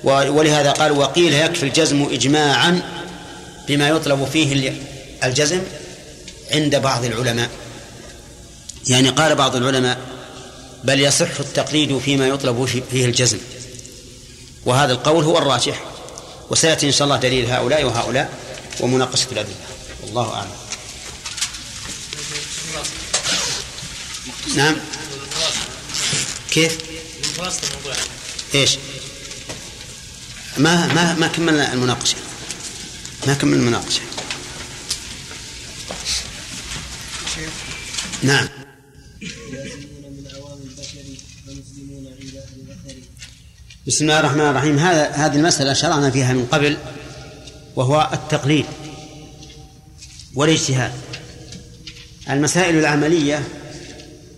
ولهذا قال وقيل يكفي الجزم إجماعا بما يطلب فيه الجزم عند بعض العلماء. يعني قال بعض العلماء بل يصح التقليد فيما يطلب فيه الجزم. وهذا القول هو الراجح. وسيأتي إن شاء الله دليل هؤلاء وهؤلاء ومناقشة الأدلة. والله أعلم. نعم. كيف؟ إيش؟ ما ما ما كملنا المناقشة. ما كملنا المناقشة. نعم. بسم الله الرحمن الرحيم. هذا هذه المسألة شرعنا فيها من قبل وهو التقليد والاجتهاد. المسائل العملية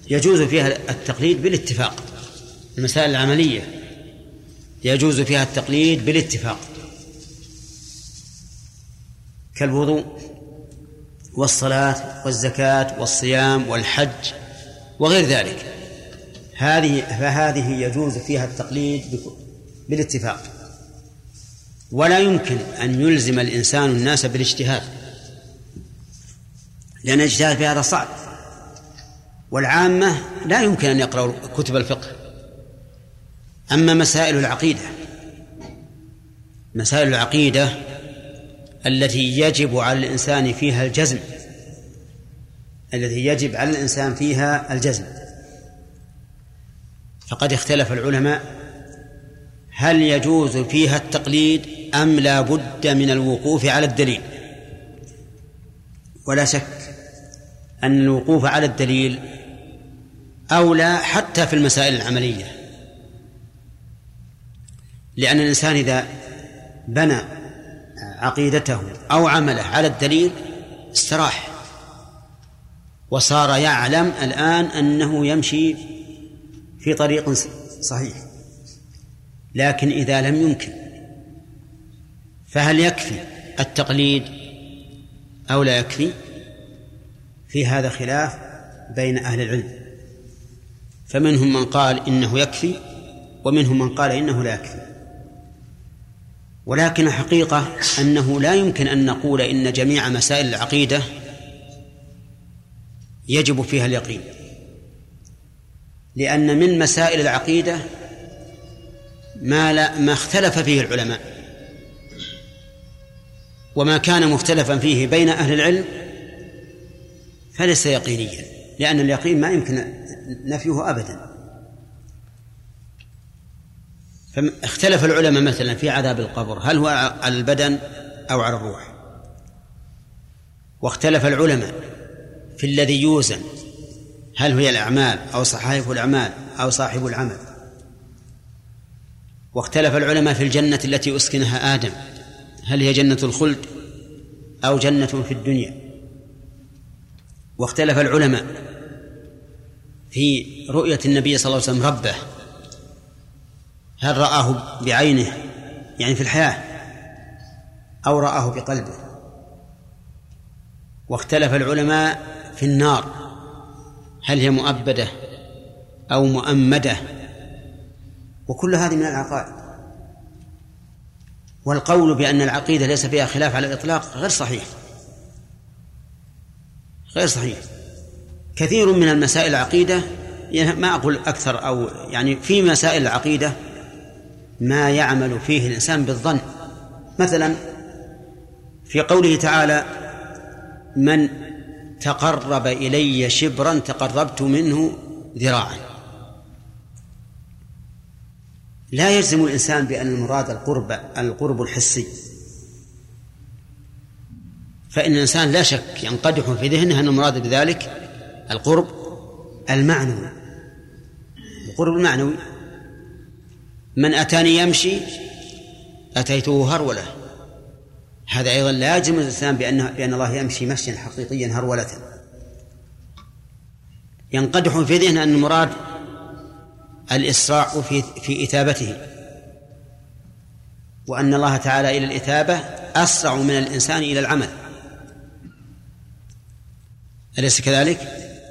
يجوز فيها التقليد بالاتفاق. المسائل العملية يجوز فيها التقليد بالاتفاق. كالوضوء والصلاة والزكاة والصيام والحج وغير ذلك. هذه فهذه يجوز فيها التقليد بالاتفاق. ولا يمكن أن يلزم الإنسان الناس بالاجتهاد لأن الاجتهاد في هذا صعب. والعامة لا يمكن أن يقرأوا كتب الفقه. أما مسائل العقيدة مسائل العقيدة التي يجب على الإنسان فيها الجزم التي يجب على الإنسان فيها الجزم. فقد اختلف العلماء هل يجوز فيها التقليد أم لا بد من الوقوف على الدليل. ولا شك أن الوقوف على الدليل أولى حتى في المسائل العملية. لأن الإنسان إذا بنى عقيدته أو عمله على الدليل استراح وصار يعلم الآن أنه يمشي في طريق صحيح. لكن إذا لم يمكن فهل يكفي التقليد أو لا يكفي؟ في هذا خلاف بين أهل العلم. فمنهم من قال إنه يكفي ومنهم من قال إنه لا يكفي. ولكن الحقيقة أنه لا يمكن أن نقول إن جميع مسائل العقيدة يجب فيها اليقين. لأن من مسائل العقيدة ما لا ما اختلف فيه العلماء. وما كان مختلفا فيه بين أهل العلم فليس يقينيا لأن اليقين ما يمكن نفيه أبدا. فاختلف العلماء مثلا في عذاب القبر هل هو على البدن أو على الروح؟ واختلف العلماء في الذي يوزن هل هي الأعمال أو صحائف الأعمال أو صاحب العمل؟ واختلف العلماء في الجنة التي أسكنها آدم. هل هي جنة الخلد أو جنة في الدنيا؟ واختلف العلماء في رؤية النبي صلى الله عليه وسلم ربه. هل رآه بعينه يعني في الحياة أو رآه بقلبه؟ واختلف العلماء في النار. هل هي مؤبدة أو مؤمدة؟ وكل هذه من العقائد. والقول بأن العقيدة ليس فيها خلاف على الإطلاق غير صحيح. غير صحيح. كثير من المسائل العقيدة ما أقول أكثر أو يعني في مسائل العقيدة ما يعمل فيه الإنسان بالظن. مثلا في قوله تعالى من تقرب إلي شبرا تقربت منه ذراعا. لا يجزم الإنسان بأن المراد القرب القرب الحسي. فإن الإنسان لا شك ينقدح في ذهنه أن المراد بذلك القرب المعنوي. القرب المعنوي من أتاني يمشي أتيته هرولة. هذا أيضا لا يجزم الإنسان بأن بأن الله يمشي مشيا حقيقيا هرولة ينقدح في ذهنه أن المراد الإسراع في في إثابته وأن الله تعالى إلى الإثابة أسرع من الإنسان إلى العمل أليس كذلك؟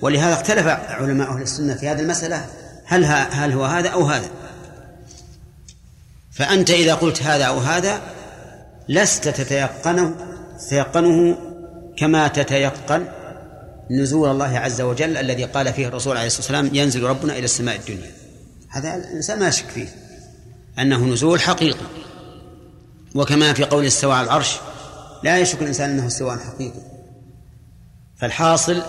ولهذا اختلف علماء أهل السنة في هذه المسألة هل هل هو هذا أو هذا؟ فأنت إذا قلت هذا أو هذا لست تتيقنه تتيقنه كما تتيقن نزول الله عز وجل الذي قال فيه الرسول عليه الصلاة والسلام ينزل ربنا إلى السماء الدنيا. هذا الإنسان ما يشك فيه أنه نزول حقيقي. وكما في قول استوى على العرش لا يشك الإنسان أنه استواء حقيقي. فالحاصل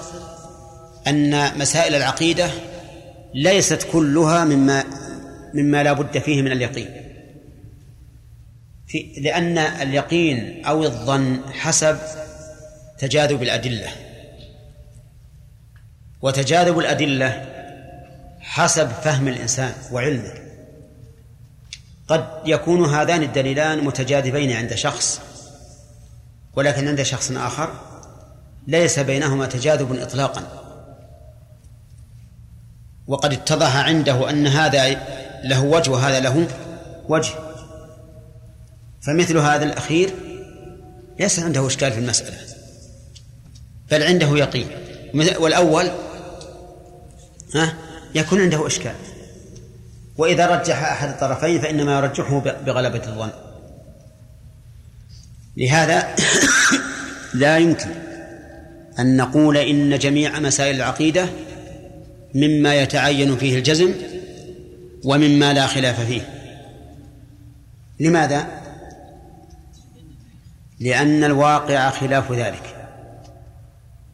أن مسائل العقيدة ليست كلها مما مما لا بد فيه من اليقين. في لأن اليقين أو الظن حسب تجاذب الأدلة. وتجاذب الأدلة حسب فهم الإنسان وعلمه. قد يكون هذان الدليلان متجاذبين عند شخص ولكن عند شخص آخر ليس بينهما تجاذب إطلاقا. وقد اتضح عنده أن هذا له وجه وهذا له وجه. فمثل هذا الأخير ليس عنده إشكال في المسألة بل عنده يقين. والأول ها يكون عنده إشكال. وإذا رجح أحد الطرفين فإنما يرجحه بغلبة الظن. لهذا لا يمكن أن نقول إن جميع مسائل العقيدة مما يتعين فيه الجزم ومما لا خلاف فيه. لماذا؟ لأن الواقع خلاف ذلك.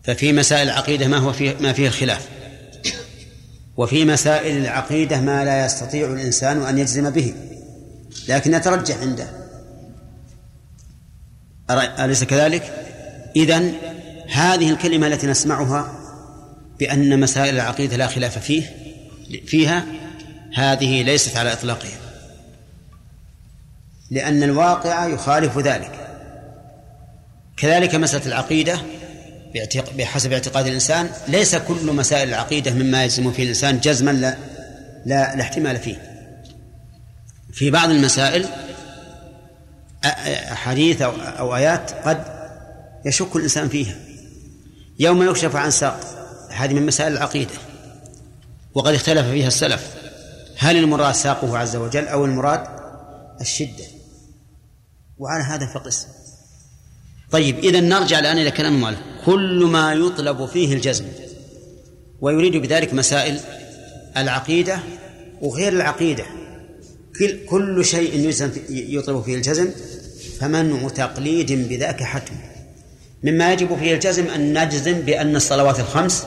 ففي مسائل العقيدة ما هو فيه ما فيه الخلاف. وفي مسائل العقيدة ما لا يستطيع الإنسان أن يجزم به. لكن يترجح عنده. أليس كذلك؟ إذن هذه الكلمة التي نسمعها بأن مسائل العقيدة لا خلاف فيه فيها هذه ليست على إطلاقها. لأن الواقع يخالف ذلك. كذلك مسألة العقيدة بحسب اعتقاد الإنسان ليس كل مسائل العقيدة مما يجزم فيه الإنسان جزما لا لا, لا احتمال فيه. في بعض المسائل أحاديث أو, أو آيات قد يشك الإنسان فيها. يوم يكشف عن ساق هذه من مسائل العقيدة. وقد اختلف فيها السلف. هل المراد ساقه عز وجل أو المراد الشدة؟ وعلى هذا فقس. طيب إذا نرجع الآن إلى كلام المؤلف. كل ما يطلب فيه الجزم ويريد بذلك مسائل العقيدة وغير العقيدة. كل, كل شيء يطلب فيه الجزم فمنع تقليد بذاك حتم. مما يجب فيه الجزم أن نجزم بأن الصلوات الخمس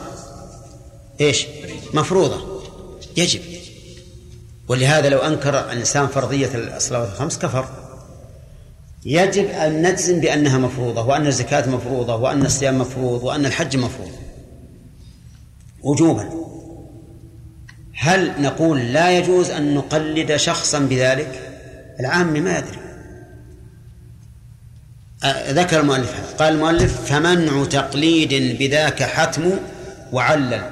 إيش؟ مفروضة. يجب. ولهذا لو أنكر الإنسان فرضية الصلوات الخمس كفر. يجب أن نجزم بأنها مفروضة وأن الزكاة مفروضة وأن الصيام مفروض وأن الحج مفروض. وجوبا. هل نقول لا يجوز أن نقلد شخصا بذلك؟ العام ما يدري. ذكر المؤلف قال المؤلف فمنع تقليد بذاك حتم وعلل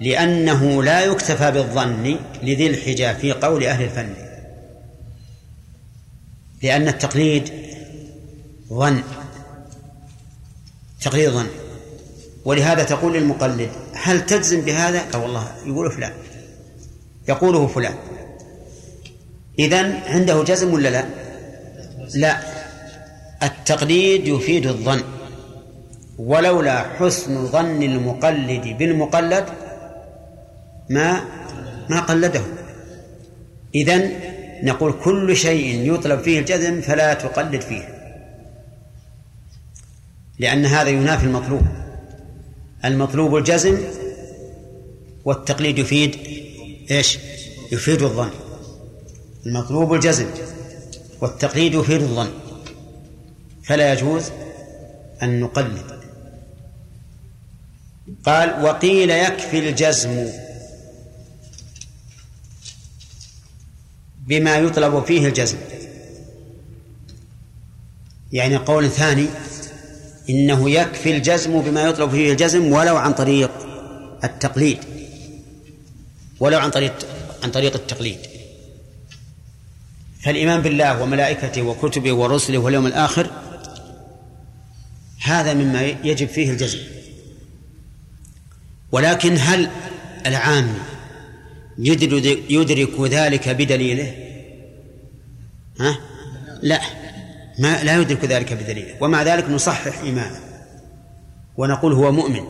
لأنه لا يكتفى بالظن لذي الحجى في قول أهل الفن. لأن التقليد ظن. تقليد ظن. ولهذا تقول للمقلد هل تجزم بهذا؟ قال والله يقول فلان. يقوله فلان. إذن عنده جزم ولا لا؟ لا. التقليد يفيد الظن. ولولا حسن ظن المقلد بالمقلد ما ما قلده. إذن نقول كل شيء يطلب فيه الجزم فلا تقلد فيه. لأن هذا ينافي المطلوب. المطلوب الجزم والتقليد يفيد إيش؟ يفيد الظن. المطلوب الجزم والتقليد يفيد الظن. فلا يجوز أن نقلد. قال وقيل يكفي الجزم بما يطلب فيه الجزم. يعني قول ثاني إنه يكفي الجزم بما يطلب فيه الجزم ولو عن طريق التقليد. ولو عن طريق عن طريق التقليد. فالإيمان بالله وملائكته وكتبه ورسله واليوم الآخر هذا مما يجب فيه الجزم. ولكن هل العام يدرك ذلك بدليله؟ ها؟ لا. ما لا يدرك ذلك بدليله. ومع ذلك نصحح إيمانه. ونقول هو مؤمن.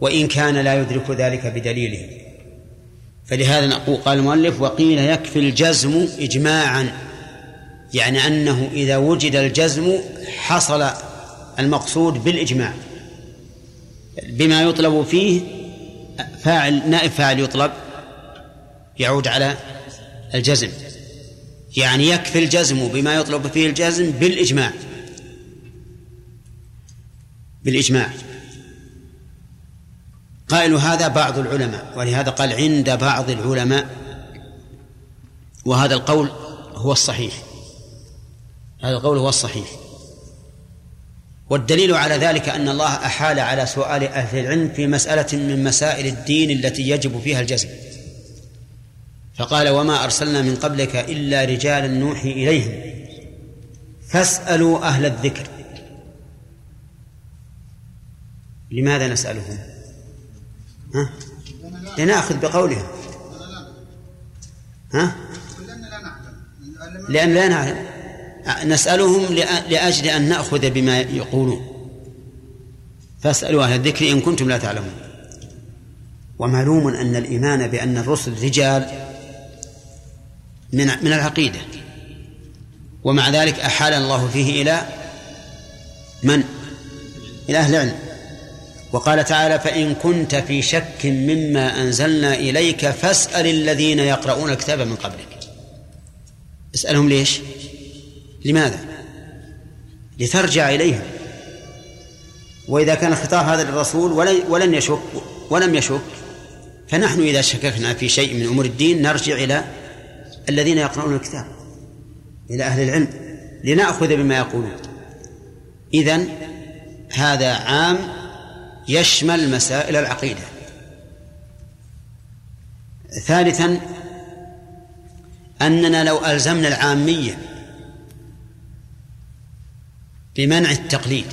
وإن كان لا يدرك ذلك بدليله. فلهذا نقول قال المؤلف وقيل يكفي الجزم إجماعا. يعني أنه إذا وجد الجزم حصل المقصود بالإجماع. بما يطلب فيه فاعل نائب فاعل يطلب. يعود على الجزم. يعني يكفي الجزم بما يطلب فيه الجزم بالإجماع. بالإجماع. قائل هذا بعض العلماء ولهذا قال عند بعض العلماء وهذا القول هو الصحيح. هذا القول هو الصحيح. والدليل على ذلك أن الله أحال على سؤال أهل العلم في مسألة من مسائل الدين التي يجب فيها الجزم. فقال وما أرسلنا من قبلك إلا رجالا نوحي إليهم. فاسألوا أهل الذكر. لماذا نسألهم؟ ها؟ لنأخذ بقولهم. ها؟ لأن لا نعلم. نسألهم لأجل أن نأخذ بما يقولون. فاسألوا أهل الذكر إن كنتم لا تعلمون. ومعلوم أن الإيمان بأن الرسل رجال من من العقيدة ومع ذلك أحال الله فيه إلى من؟ إلى أهل العلم وقال تعالى فإن كنت في شك مما أنزلنا إليك فاسأل الذين يقرؤون الكتاب من قبلك اسألهم ليش؟ لماذا؟ لترجع إليهم وإذا كان الخطاب هذا للرسول ولن يشك ولم يشك فنحن إذا شككنا في شيء من أمور الدين نرجع إلى الذين يقرؤون الكتاب إلى أهل العلم لنأخذ بما يقولون. إذن هذا عام يشمل مسائل العقيدة. ثالثا أننا لو ألزمنا العامية بمنع التقليد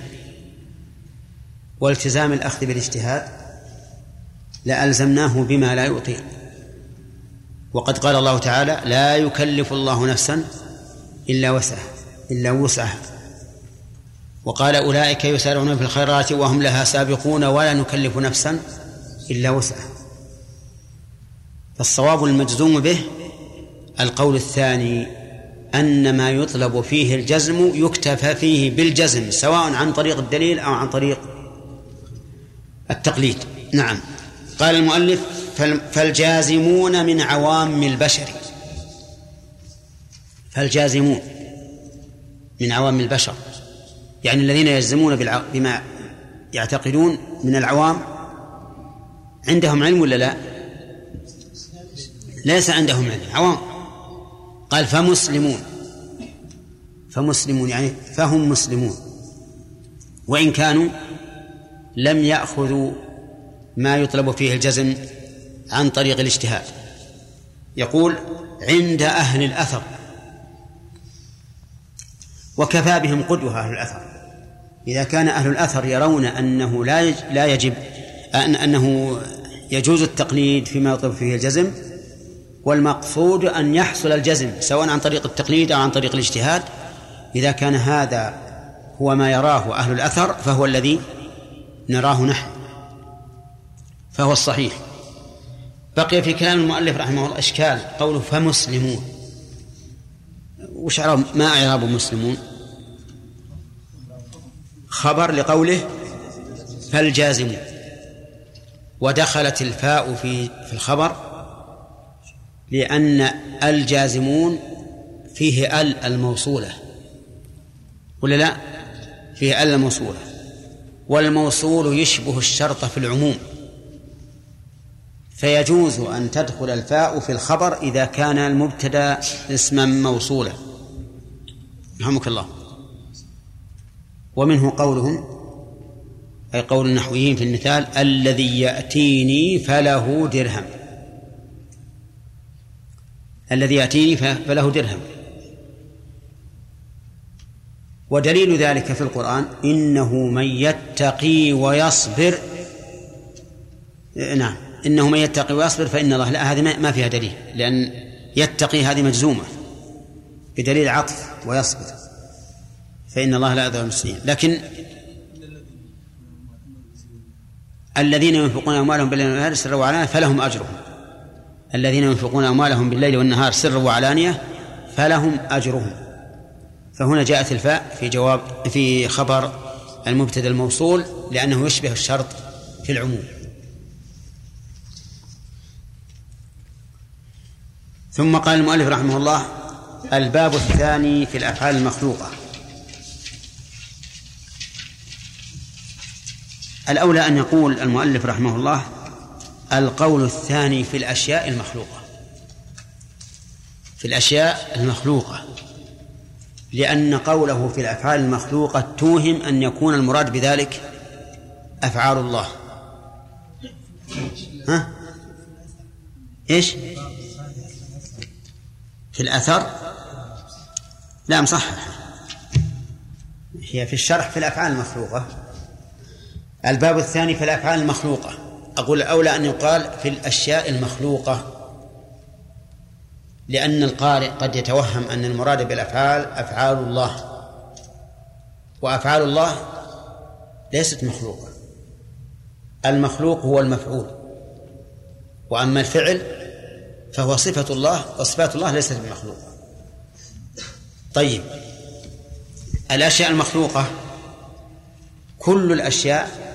والتزام الأخذ بالاجتهاد لألزمناه بما لا يطيق وقد قال الله تعالى لا يكلف الله نفسا إلا وسعها إلا وسعها. وقال أولئك يسارعون في الخيرات وهم لها سابقون ولا نكلف نفسا إلا وسعها. فالصواب المجزوم به القول الثاني أن ما يطلب فيه الجزم يكتفى فيه بالجزم سواء عن طريق الدليل أو عن طريق التقليد. نعم. قال المؤلف فالجازمون من عوام البشر. فالجازمون من عوام البشر. يعني الذين يجزمون بما يعتقدون من العوام. عندهم علم ولا لا؟ ليس عندهم علم عوام. قال فمسلمون. فمسلمون يعني فهم مسلمون. وإن كانوا لم يأخذوا ما يطلب فيه الجزم عن طريق الاجتهاد. يقول عند أهل الأثر. وكفى بهم قدوة أهل الأثر. إذا كان أهل الأثر يرون أنه لا لا يجب أن أنه يجوز التقليد فيما يطلب فيه الجزم والمقصود أن يحصل الجزم سواء عن طريق التقليد أو عن طريق الاجتهاد. إذا كان هذا هو ما يراه أهل الأثر فهو الذي نراه نحن. فهو الصحيح. بقي في كلام المؤلف رحمه الله إشكال قوله فمسلمون. وش ما إعراب مسلمون؟ خبر لقوله فالجازمون ودخلت الفاء في في الخبر لأن الجازمون فيه ال الموصولة. ولا لا؟ فيه ال الموصولة. والموصول يشبه الشرط في العموم. فيجوز أن تدخل الفاء في الخبر إذا كان المبتدأ اسما موصولا. رحمك الله. ومنه قولهم أي قول النحويين في المثال الذي يأتيني فله درهم. الذي يأتيني فله درهم. ودليل ذلك في القرآن إنه من يتقي ويصبر. نعم. إنه من يتقي ويصبر فإن الله لا هذه ما فيها دليل لأن يتقي هذه مجزومة بدليل عطف ويصبر فإن الله لا يضع المسلمين. لكن الذين ينفقون أموالهم بالليل والنهار سرا وعلانية فلهم أجرهم. الذين ينفقون أموالهم بالليل والنهار سرا وعلانية فلهم أجرهم. فهنا جاءت الفاء في جواب في خبر المبتدأ الموصول لأنه يشبه الشرط في العموم. ثم قال المؤلف رحمه الله الباب الثاني في الأفعال المخلوقة الأولى أن يقول المؤلف رحمه الله القول الثاني في الأشياء المخلوقة في الأشياء المخلوقة لأن قوله في الأفعال المخلوقة توهم أن يكون المراد بذلك أفعال الله ها؟ إيش؟ في الأثر؟ لا مصحح هي في الشرح في الأفعال المخلوقة. الباب الثاني في الأفعال المخلوقة. أقول أولى أن يقال في الأشياء المخلوقة لأن القارئ قد يتوهم أن المراد بالأفعال أفعال الله. وأفعال الله ليست مخلوقة. المخلوق هو المفعول. وأما الفعل فهو صفة الله وصفات الله ليست بمخلوقة. طيب. الأشياء المخلوقة كل الأشياء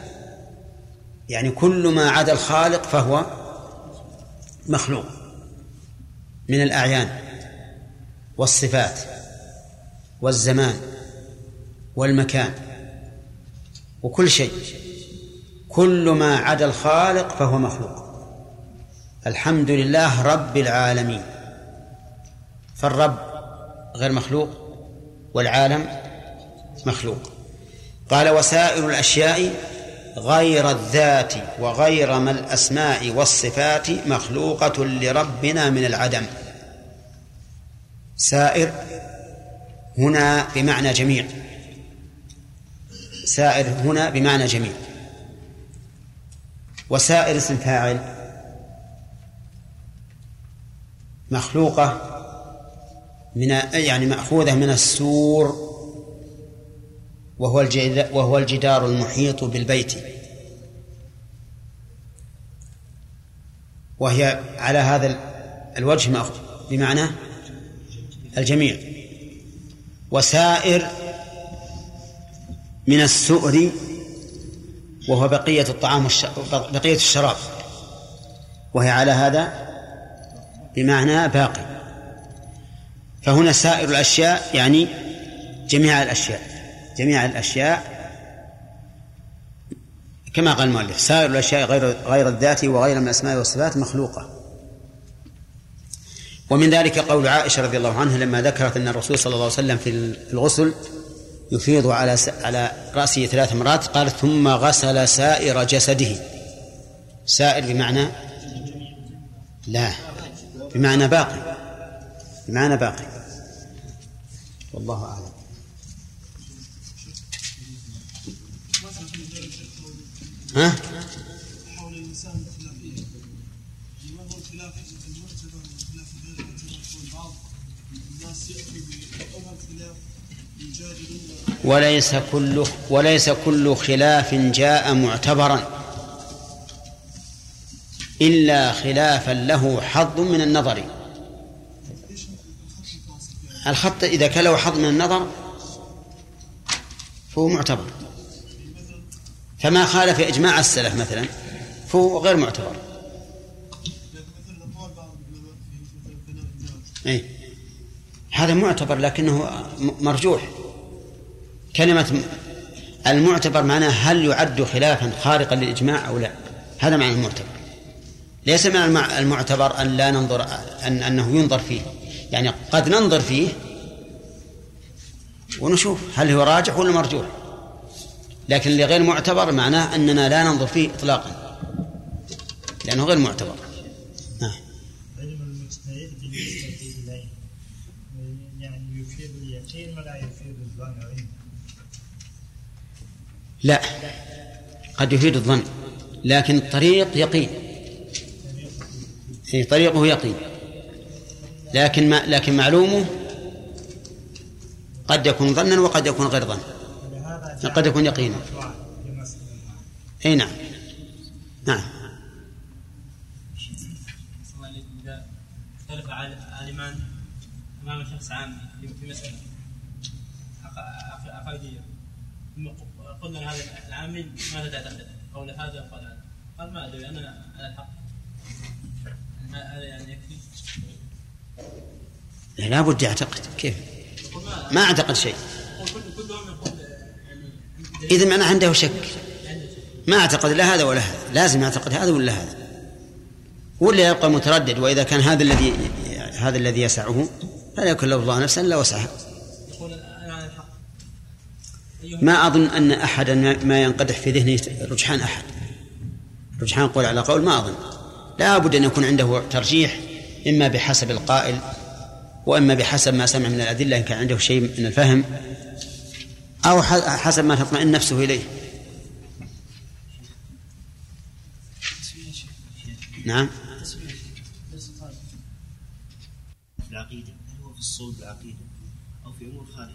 يعني كل ما عدا الخالق فهو مخلوق من الأعيان والصفات والزمان والمكان وكل شيء. كل ما عدا الخالق فهو مخلوق. الحمد لله رب العالمين. فالرب غير مخلوق والعالم مخلوق. قال وسائر الأشياء غير الذات وغير ما الأسماء والصفات مخلوقة لربنا من العدم. سائر هنا بمعنى جميع. سائر هنا بمعنى جميع. وسائر اسم فاعل مخلوقة من يعني مأخوذة من السور وهو وهو الجدار المحيط بالبيت وهي على هذا الوجه مأخوذ بمعنى الجميع وسائر من السؤر وهو بقية الطعام. بقية الشراب وهي على هذا بمعنى باقي. فهنا سائر الأشياء يعني جميع الأشياء جميع الأشياء كما قال المؤلف سائر الأشياء غير غير الذات وغير من الأسماء والصفات مخلوقة. ومن ذلك قول عائشة رضي الله عنها لما ذكرت أن الرسول صلى الله عليه وسلم في الغسل يفيض على على رأسه ثلاث مرات قالت ثم غسل سائر جسده. سائر بمعنى لا. بمعنى باقي. بمعنى باقي. والله أعلم. ها؟ وليس كل وليس كل خلاف جاء معتبرا. إلا خلافا له حظ من النظر. الخط إذا كان له حظ من النظر فهو معتبر. فما خالف إجماع السلف مثلا فهو غير معتبر. أي هذا معتبر لكنه مرجوح. كلمة المعتبر معناه هل يعد خلافا خارقا للإجماع أو لا؟ هذا معنى المعتبر. ليس من المع- المعتبر أن لا ننظر أن أنه ينظر فيه. يعني قد ننظر فيه ونشوف هل هو راجح ولا مرجوح. لكن اللي غير معتبر معناه أننا لا ننظر فيه إطلاقا. لأنه غير معتبر. علم المجتهد بالنسبة إليه. يعني يفيد اليقين ولا يفيد الظن؟ لا. قد يفيد الظن لكن الطريق يقين. إيه، طريقه يقين. لكن ما لكن معلومه قد يكون ظنا وقد يكون غير ظن. قد يكون يقينا. اي نعم. نعم. اختلف عال- عالمان أمام شخص عام في في مسألة عق- عق- عقائدية ثم ق- قلنا لهذا العامي ماذا تعتقد؟ قول هذا قال هذا. قال ما أدري أنا على الحق. هذا يعني يكفي لا بد يعتقد كيف؟ ما أعتقد شيء. يعني اذا معناه عنده شك. ما أعتقد لا هذا ولا هذا. لازم يعتقد هذا ولا هذا. ولا يبقى متردد وإذا كان هذا الذي هذا الذي يسعه فلا يكلف الله نفسا إلا وسعها. ما أظن أن احدا ما ينقدح في ذهنه رجحان أحد. رجحان قول على قول ما أظن. لا بد أن يكون عنده ترجيح إما بحسب القائل وإما بحسب ما سمع من الأدلة إن كان عنده شيء من الفهم أو ح- حسب ما تطمئن نفسه إليه. نعم. العقيدة هل هو في الصلب العقيدة أو في أمور خارجة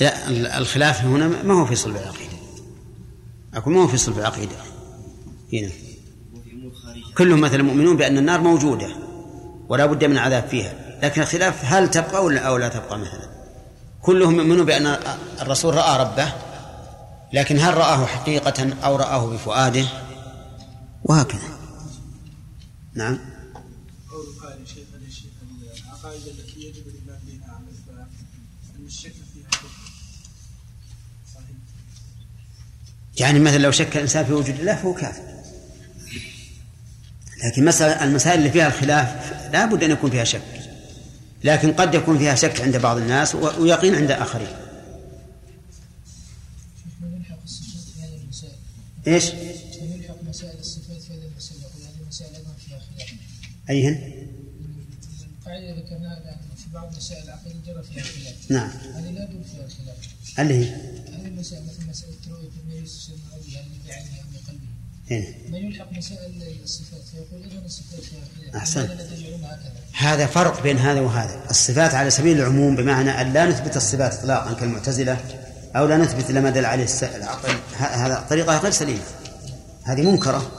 لا ال- الخلاف هنا ما هو في صلب العقيدة. أقول ما هو في صلب العقيدة. هنا. كلهم مثلا مؤمنون بأن النار موجودة ولا بد من العذاب فيها. لكن الخلاف هل تبقى ولا أو لا تبقى مثلا؟ كلهم يؤمنون بأن الرسول رأى ربه لكن هل رآه حقيقة أو رآه بفؤاده؟ وهكذا. نعم. العقائد التي يجب بها على أن الشك فيها كفر؟ صحيح. يعني مثلا لو شك الإنسان في وجود الله فهو كافر. لكن مسألة المسائل اللي فيها الخلاف لا بد أن يكون فيها شك لكن قد يكون فيها شك عند بعض الناس ويقين عند المسائل إيش؟ مسائل الصفات في هذه المسائل هذه فيها خلاف أيهن؟ القاعده في بعض مسائل جرى فيها نعم. هذه لا فيها الخلاف اللي هي هذه المسائل مثل مسألة رؤية النبي صلى الله عليه وسلم هل بعينه ام بقلبه. من يلحق مسائل الصفات؟ فيقول اذا الصفات فيها هكذا؟ هذا فرق بين هذا وهذا. الصفات على سبيل العموم بمعنى أن لا نثبت الصفات إطلاقا كالمعتزلة أو لا نثبت إلا ما دل عليه العقل. هذا طريقة غير سليمة. هذه منكرة.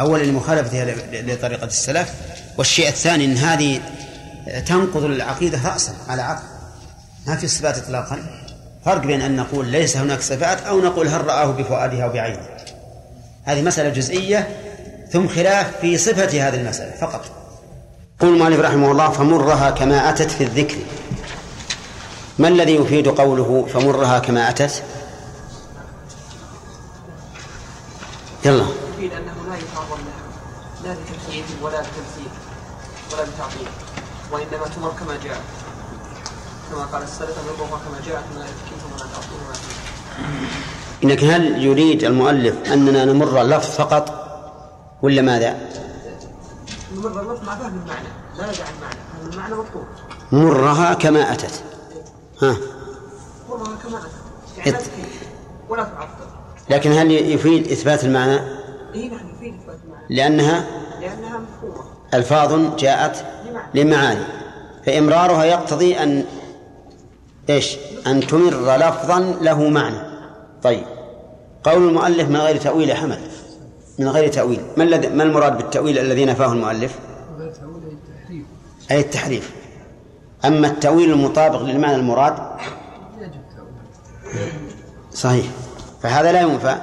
أولا لمخالفتها ل- لطريقة السلف. والشيء الثاني أن هذه تنقض العقيدة رأسا على عقل. ما في صفات إطلاقا. فرق بين أن نقول ليس هناك صفات أو نقول هل رآه بفؤاده أو بعينه. هذه مسألة جزئية ثم خلاف في صفة هذه المسألة فقط. يقول المؤلف رحمه الله فمرها كما أتت في الذكر. ما الذي يفيد قوله فمرها كما أتت يلا. يفيد أنه لا يتعظم لها لا لتكييف ولا لتمثيل ولا لتعظيم وإنما تمر كما جاءت. كما قال السلف نمرها كما جاءت من لا تكييف ولا تعظيم ولا لكن هل يريد المؤلف أننا نمر اللفظ فقط ولا ماذا؟ نمر اللفظ مع فهم المعنى لا يدع المعنى المعنى مطلوب. مرها كما أتت. ها؟ مرها كما أتت يعني ولا تعطل. لكن هل يفيد إثبات المعنى؟ اي نعم يفيد إثبات المعنى. لأنها لأنها مفهومة. ألفاظ جاءت لمعاني. فإمرارها يقتضي أن إيش؟ أن تمر لفظا له معنى. طيب. قول المؤلف من غير تأويل حمد. من غير تأويل. ما الذي ما المراد بالتأويل الذي نفاه المؤلف؟ وغير تأويل أي التحريف أي التحريف. أما التأويل المطابق للمعنى المراد؟ صحيح. فهذا لا ينفع.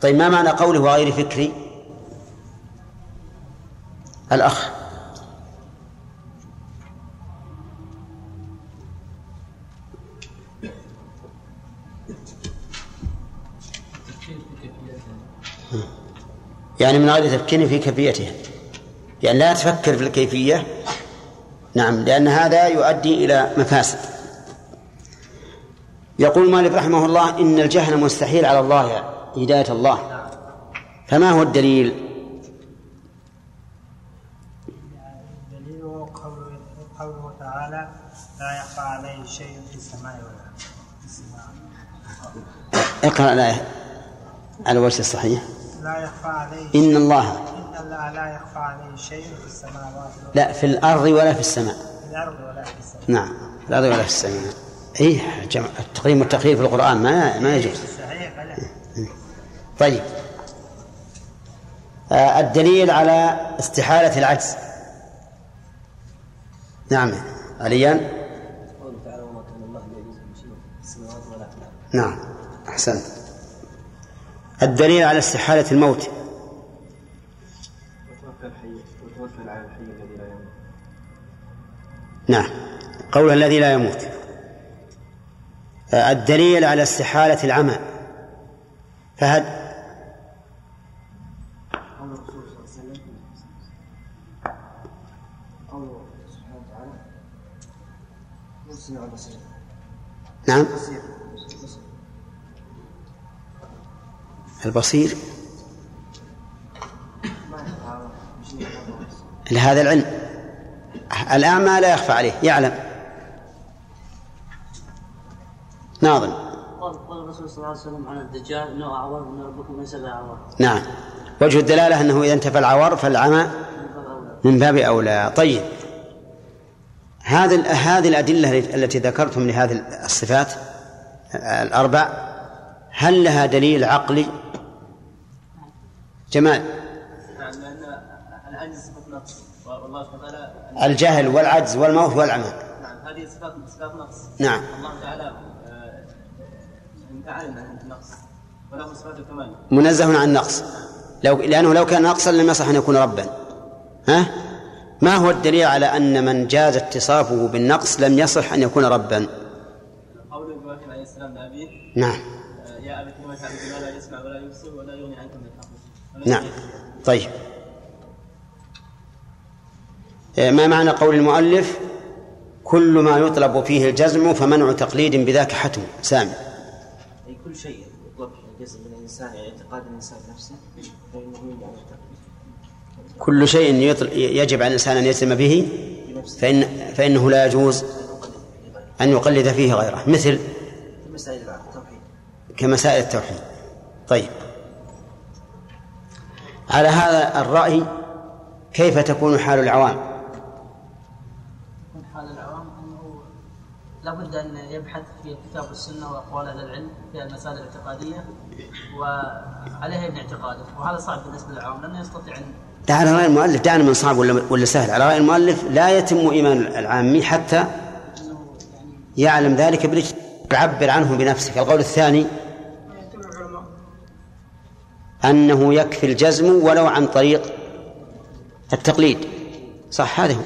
طيب ما معنى قوله وغير فكري؟ الأخ. يعني من غير تفكير في كيفيتها. يعني لا تفكر في الكيفية. نعم لأن هذا يؤدي إلى مفاسد. يقول مالك رحمه الله إن الجهل مستحيل على الله هداية الله. فما هو الدليل؟ دليله قوله, قوله تعالى لا يخفى عليه شيء في السماء ولا في السماء. اقرأ الآية على الوجه الصحيح. لا يخفى عليه إن الله. إن الله لا يخفى عليه شيء في السماوات ولا لا في الأرض ولا في السماء. في الأرض ولا في السماء. نعم في الأرض ولا في السماء. إيه جمع التقديم والتأخير في القرآن ما ما يجوز. صحيح طيب. آه الدليل على استحالة العجز. نعم. عليان؟ قوله تعالى وما كان الله ليعجزه شيء في السماوات ولا في الأرض نعم أحسنت. الدليل على استحالة الموت. نعم. قول الذي لا يموت. الدليل على استحالة العمى فهد قول البصير؟ ما لهذا العلم. الأعمى لا يخفى عليه يعلم. ناظم. قال الرسول صلى الله عليه وسلم عن الدجال إنه أعور من ربكم ليس بأعور. نعم. وجه الدلالة أنه إذا انتفى العور فالعمى من باب أولى. طيب. هذه هذه الأدلة التي ذكرتم لهذه الصفات الأربع هل لها دليل عقلي جمال نعم لأن العجز صفه نقص والله سبحانه وتعالى الجهل والعجز والموت والعمى نعم. هذه صفات صفات نقص نعم. الله تعالى متعالم عن النقص منزه عن النقص. لو لأنه لو كان ناقصا لم يصح أن يكون ربا. ها؟ ما هو الدليل على أن من جاز اتصافه بالنقص لم يصح أن يكون ربا؟ قول إبراهيم عليه السلام لابيه نعم. يا أبت لم تعبد ما لا يسمع ولا يبصر ولا يغني عنك من الحق نعم. طيب. آه، ما معنى قول المؤلف؟ كل ما يطلب فيه الجزم فمنع تقليد بذاك حتم سامي. أي كل شيء يطلب الجزم من الإنسان يعني اعتقاد الإنسان نفسه فإنه يمنع كل شيء يطل- يجب على الإنسان أن يلزم به فإن فإنه لا يجوز أن يقلد فيه غيره. مثل؟ كمسائل التوحيد. طيب. على هذا الرأي كيف تكون حال العوام؟ حال العوام أنه لابد أن يبحث في الكتاب والسنة وأقوال أهل العلم في المسائل الاعتقادية وعليها يبني اعتقاده وهذا صعب بالنسبة للعوام لأنه يستطيع أن ده على رأي المؤلف. دعنا من صعب ولا ولا سهل؟ على رأي المؤلف لا يتم إيمان العامي حتى يعلم ذلك بالإجتهاد. يعبر عنه بنفسه. القول الثاني أنه يكفي الجزم ولو عن طريق التقليد. صح هذا هو.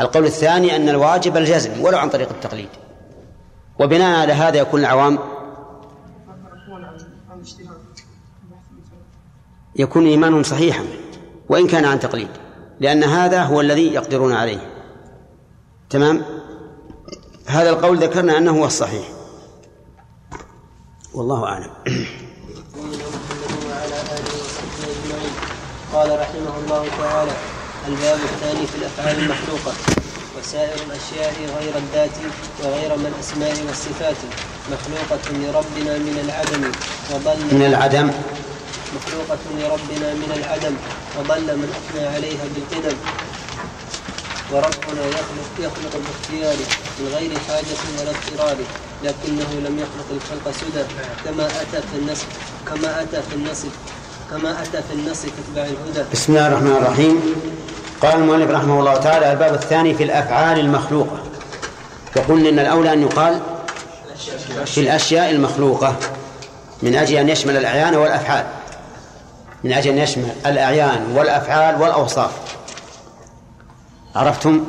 القول الثاني أن الواجب الجزم ولو عن طريق التقليد. وبناء على هذا يكون العوام يكون إيمانهم صحيحا وإن كان عن تقليد لأن هذا هو الذي يقدرون عليه. تمام؟ هذا القول ذكرنا أنه هو الصحيح. والله أعلم نبينا محمد وعلى اله وصحبه اجمعين قال رحمه الله تعالى الباب الثاني في الأفعال المخلوقة وسائر الأشياء غير الذات وغير من الأسماء والصفات مخلوقة لربنا من العدم وضل من العدم. مخلوقة لربنا من العدم وضل من أثنى عليها بالقدم. وربنا يخلق يخلق باختيار من غير حاجة ولا اضطرار لكنه لم يخلق الخلق سدى كما أتى في النص كما أتى في النص كما أتى في النص تتبع الهدى. بسم الله الرحمن الرحيم. قال المؤلف رحمه الله تعالى الباب الثاني في الأفعال المخلوقة. وقلنا إن الأولى أن يقال في الأشياء المخلوقة من أجل أن يشمل الأعيان والأفعال. من أجل أن يشمل الأعيان والأفعال والأوصاف. عرفتم؟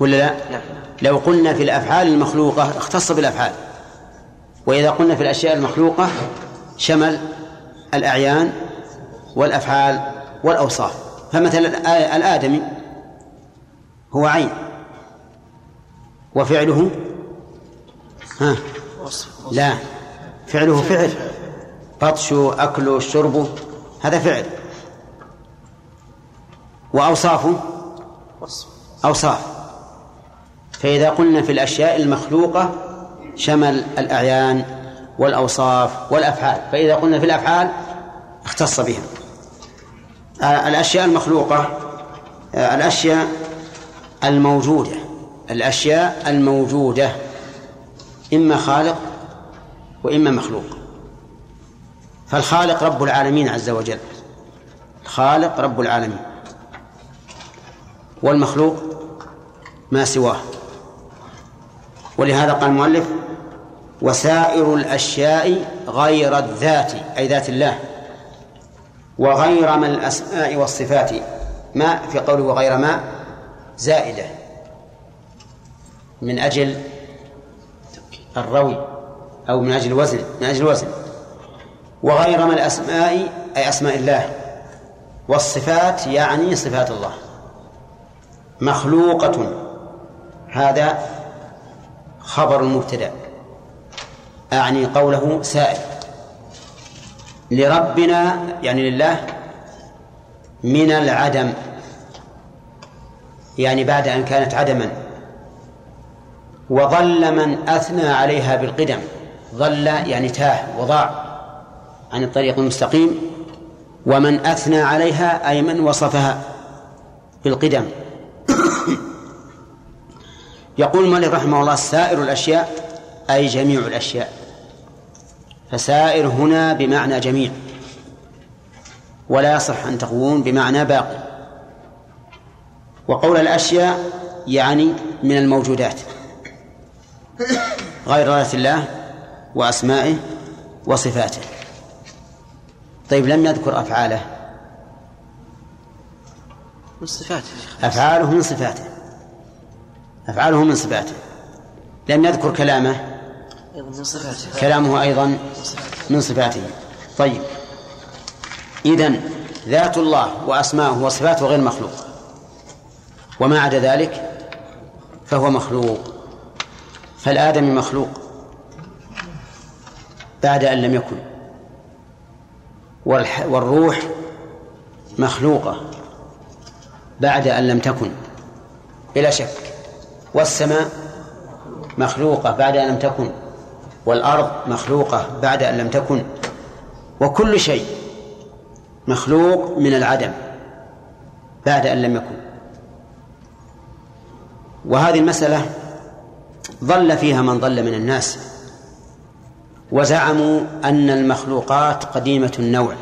ولا لا؟ لو قلنا في الأفعال المخلوقة اختص بالأفعال. وإذا قلنا في الأشياء المخلوقة شمل الأعيان والأفعال والأوصاف. فمثلا الآدمي هو عين. وفعله ها؟ لا. فعله فعل. بطشه أكله شربه هذا فعل. وأوصافه أوصاف. فإذا قلنا في الأشياء المخلوقة شمل الأعيان والأوصاف والأفعال. فإذا قلنا في الأفعال اختص بها. آه، الأشياء المخلوقة آه، الأشياء الموجودة الأشياء الموجودة إما خالق وإما مخلوق. فالخالق رب العالمين عز وجل. الخالق رب العالمين. والمخلوق ما سواه. ولهذا قال المؤلف وسائر الأشياء غير الذات أي ذات الله. وغير من الأسماء والصفات. ما في قوله وغير ما زائدة. من أجل الروي أو من أجل الوزن من أجل الوزن. وغير من الأسماء أي أسماء الله. والصفات يعني صفات الله. مخلوقة. هذا خبر المبتدأ أعني قوله سائر لربنا يعني لله من العدم. يعني بعد أن كانت عدما. وظل من أثنى عليها بالقدم. ظل يعني تاه وضاع عن الطريق المستقيم. ومن أثنى عليها أي من وصفها بالقدم. يقول المؤلف رحمه الله سائر الأشياء أي جميع الأشياء. فسائر هنا بمعنى جميع ولا يصح أن تقولون بمعنى باقي. وقول الأشياء يعني من الموجودات غير ذات الله وأسمائه وصفاته. طيب لم يذكر أفعاله. من صفاته أفعاله من صفاته. أفعاله من صفاته. لم يذكر كلامه. كلامه أيضا من صفاته. طيب. إذن ذات الله وأسماؤه وصفاته غير مخلوق. وما عدا ذلك فهو مخلوق. فالآدم مخلوق. بعد أن لم يكن. والروح مخلوقة. بعد أن لم تكن. بلا شك. والسماء مخلوقة بعد أن لم تكن. والأرض مخلوقة بعد أن لم تكن وكل شيء مخلوق من العدم بعد أن لم يكن. وهذه المسألة ضل فيها من ضل من الناس وزعموا أن المخلوقات قديمة النوع